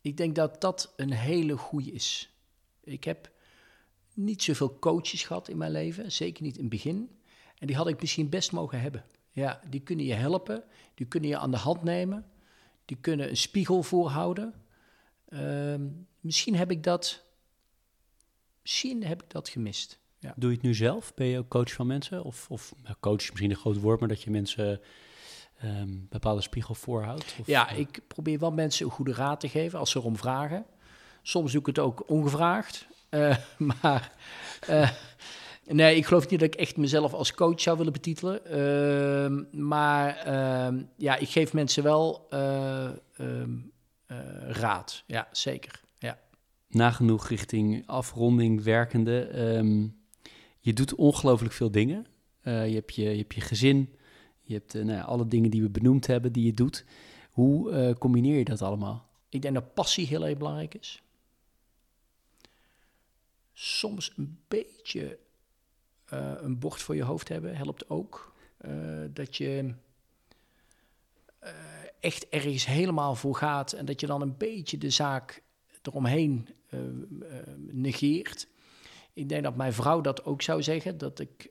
ik denk dat dat een hele goede is. Ik heb niet zoveel coaches gehad in mijn leven, zeker niet in het begin. En die had ik misschien best mogen hebben. Ja, die kunnen je helpen, die kunnen je aan de hand nemen, die kunnen een spiegel voorhouden. Uh, misschien heb ik dat, misschien heb ik dat gemist. Ja. Doe je het nu zelf? Ben je ook coach van mensen? Of, of nou, coach is misschien een groot woord, maar dat je mensen um, bepaalde spiegel voorhoudt? Of, ja, ik probeer wel mensen een goede raad te geven als ze erom vragen. Soms doe ik het ook ongevraagd. Uh, maar uh, nee, ik geloof niet dat ik echt mezelf als coach zou willen betitelen. Uh, maar ehm, ja, ik geef mensen wel eh, ehm, raad. Ja, zeker. Ja. Nagenoeg richting afronding werkende. je doet ongelooflijk veel dingen. je, hebt je, je hebt je gezin. Je hebt nou ja, alle dingen die we benoemd hebben die je doet. Hoe combineer je dat allemaal? Ik denk dat passie heel erg belangrijk is soms een beetje uh, een bocht voor je hoofd hebben helpt ook. Uh, dat je eh, echt ergens helemaal voor gaat en dat je dan een beetje de zaak eromheen negeert. Ik denk dat mijn vrouw dat ook zou zeggen, dat ik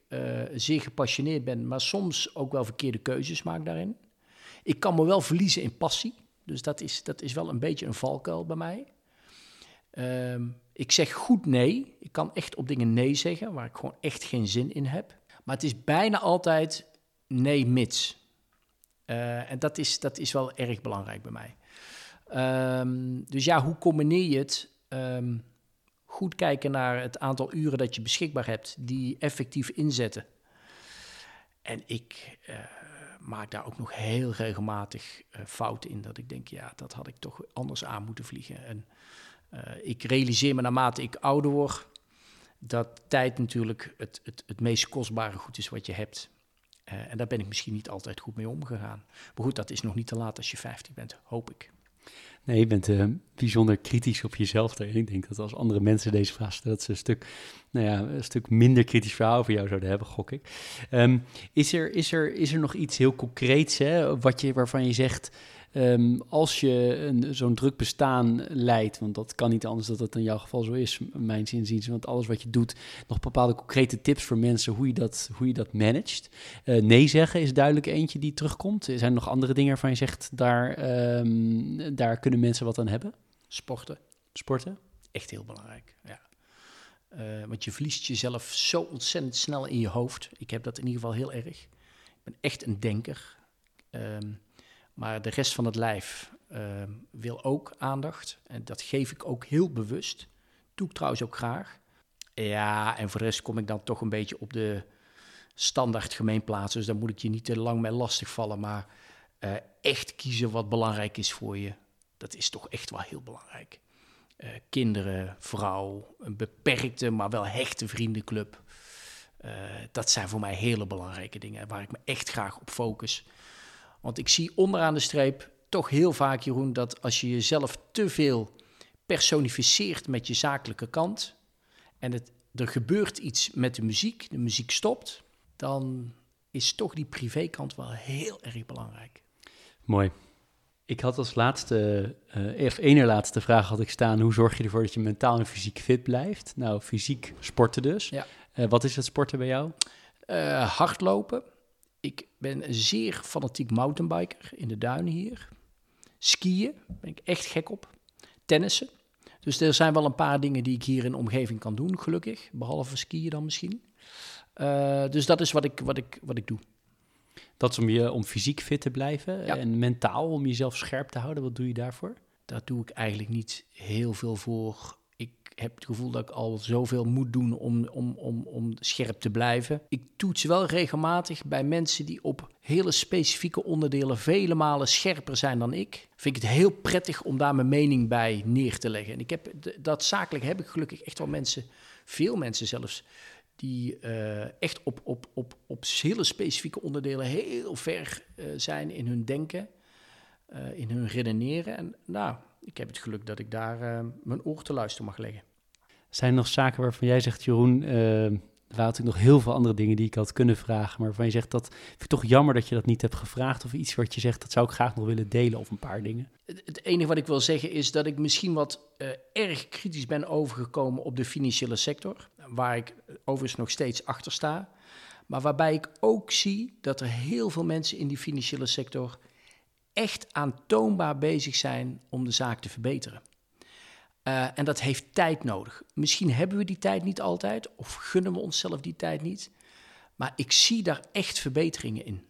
zeer gepassioneerd ben, maar soms ook wel verkeerde keuzes maak daarin. Ik kan me wel verliezen in passie, dus dat is, dat is wel een beetje een valkuil bij mij. Ehm, ik zeg goed nee. Ik kan echt op dingen nee zeggen waar ik gewoon echt geen zin in heb. Maar het is bijna altijd nee mits. Uh, en dat is, dat is wel erg belangrijk bij mij. Um, dus ja, hoe combineer je het? Um, goed kijken naar het aantal uren dat je beschikbaar hebt, die effectief inzetten. En ik uh, maak daar ook nog heel regelmatig uh, fouten in. Dat ik denk, ja, dat had ik toch anders aan moeten vliegen. En uh, ik realiseer me naarmate ik ouder word dat tijd natuurlijk het, het, het meest kostbare goed is wat je hebt. Uh, en daar ben ik misschien niet altijd goed mee omgegaan. Maar goed, dat is nog niet te laat als je 50 bent, hoop ik. Nee, je bent uh, bijzonder kritisch op jezelf. Ik denk dat als andere mensen deze vraag stellen, dat ze een stuk, nou ja, een stuk minder kritisch verhaal over jou zouden hebben, gok ik. Um, is, er, is, er, is er nog iets heel concreets hè, wat je, waarvan je zegt, Um, als je zo'n druk bestaan leidt, want dat kan niet anders dat dat in jouw geval zo is, mijn zinziens, want alles wat je doet, nog bepaalde concrete tips voor mensen hoe je dat, hoe je dat managt. Uh, nee zeggen is duidelijk eentje die terugkomt. Zijn er nog andere dingen waarvan je zegt, daar, um, daar kunnen mensen wat aan hebben? Sporten. Sporten? Echt heel belangrijk, ja. Uh, want je verliest jezelf zo ontzettend snel in je hoofd. Ik heb dat in ieder geval heel erg. Ik ben echt een denker. Um, maar de rest van het lijf uh, wil ook aandacht. En dat geef ik ook heel bewust. Doe ik trouwens ook graag. Ja, en voor de rest kom ik dan toch een beetje op de standaard gemeenplaatsen. Dus daar moet ik je niet te lang mee lastigvallen. Maar uh, echt kiezen wat belangrijk is voor je, dat is toch echt wel heel belangrijk. Uh, kinderen, vrouw, een beperkte, maar wel hechte vriendenclub. Uh, dat zijn voor mij hele belangrijke dingen waar ik me echt graag op focus. Want ik zie onderaan de streep toch heel vaak, Jeroen, dat als je jezelf te veel personificeert met je zakelijke kant en het, er gebeurt iets met de muziek, de muziek stopt, dan is toch die privékant wel heel erg belangrijk. Mooi. Ik had als laatste, uh, of ene laatste vraag had ik staan, hoe zorg je ervoor dat je mentaal en fysiek fit blijft? Nou, fysiek sporten dus. Ja. Uh, wat is het sporten bij jou? Uh, hardlopen, ik ben een zeer fanatiek mountainbiker in de duinen hier. Skiën ben ik echt gek op. Tennissen. Dus er zijn wel een paar dingen die ik hier in de omgeving kan doen, gelukkig. Behalve skiën dan misschien. Uh, dus dat is wat ik, wat, ik, wat ik doe. Dat is om, je, om fysiek fit te blijven ja. en mentaal om jezelf scherp te houden. Wat doe je daarvoor? Daar doe ik eigenlijk niet heel veel voor heb het gevoel dat ik al zoveel moet doen om, om, om, om scherp te blijven. Ik toets wel regelmatig bij mensen die op hele specifieke onderdelen vele malen scherper zijn dan ik. Vind ik het heel prettig om daar mijn mening bij neer te leggen. En ik heb dat zakelijk heb ik gelukkig echt wel mensen, veel mensen zelfs, die uh, echt op, op, op, op hele specifieke onderdelen heel ver uh, zijn in hun denken, uh, in hun redeneren. En nou, ik heb het geluk dat ik daar mijn oor te luisteren mag leggen. Zijn er nog zaken waarvan jij zegt, Jeroen, uh, er waren natuurlijk nog heel veel andere dingen die ik had kunnen vragen, maar waarvan je zegt, dat vind ik toch jammer dat je dat niet hebt gevraagd, of iets wat je zegt, dat zou ik graag nog willen delen, of een paar dingen? Het, enige wat ik wil zeggen is dat ik misschien wat uh, erg kritisch ben overgekomen op de financiële sector, waar ik overigens nog steeds achter sta, maar waarbij ik ook zie dat er heel veel mensen in die financiële sector echt aantoonbaar bezig zijn om de zaak te verbeteren. Uh, en dat heeft tijd nodig. Misschien hebben we die tijd niet altijd, of gunnen we onszelf die tijd niet. Maar ik zie daar echt verbeteringen in.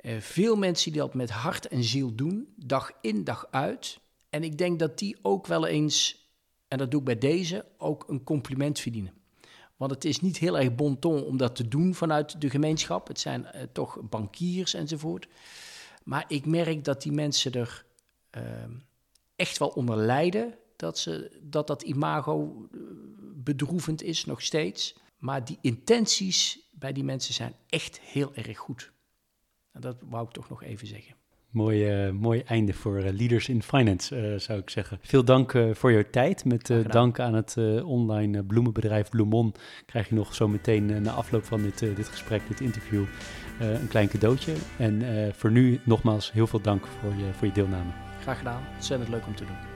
Uh, veel mensen die dat met hart en ziel doen, dag in, dag uit. En ik denk dat die ook wel eens, en dat doe ik bij deze, ook een compliment verdienen. Want het is niet heel erg bonton om dat te doen vanuit de gemeenschap. Het zijn uh, toch bankiers enzovoort. Maar ik merk dat die mensen er echt wel onder lijden dat, ze, dat dat imago eh, bedroevend is, nog steeds. Maar die intenties bij die mensen zijn echt heel erg goed. En dat wou ik toch nog even zeggen. Mooi, uh, mooi einde voor uh, Leaders in Finance, uh, zou ik zeggen. Veel dank voor je tijd. Met dank aan het online bloemenbedrijf Bloemon krijg je nog zo meteen na afloop van dit, dit gesprek, dit interview, eh, een klein cadeautje. En eh, voor nu nogmaals heel veel dank voor je, voor je deelname. Graag gedaan. Ontzettend leuk om te doen.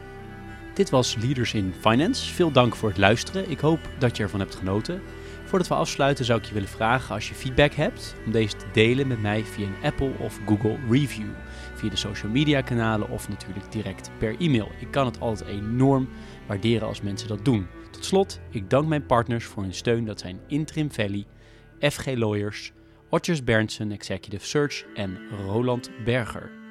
Dit was Leaders in Finance. Veel dank voor het luisteren. Ik hoop dat je ervan hebt genoten. Voordat we afsluiten zou ik je willen vragen als je feedback hebt om deze te delen met mij via een Apple of Google review, via de social media kanalen of natuurlijk direct per e-mail. Ik kan het altijd enorm waarderen als mensen dat doen. Tot slot, ik dank mijn partners voor hun steun. Dat zijn Interim Valley, FG Lawyers, Otjes Berndsen Executive Search en Roland Berger.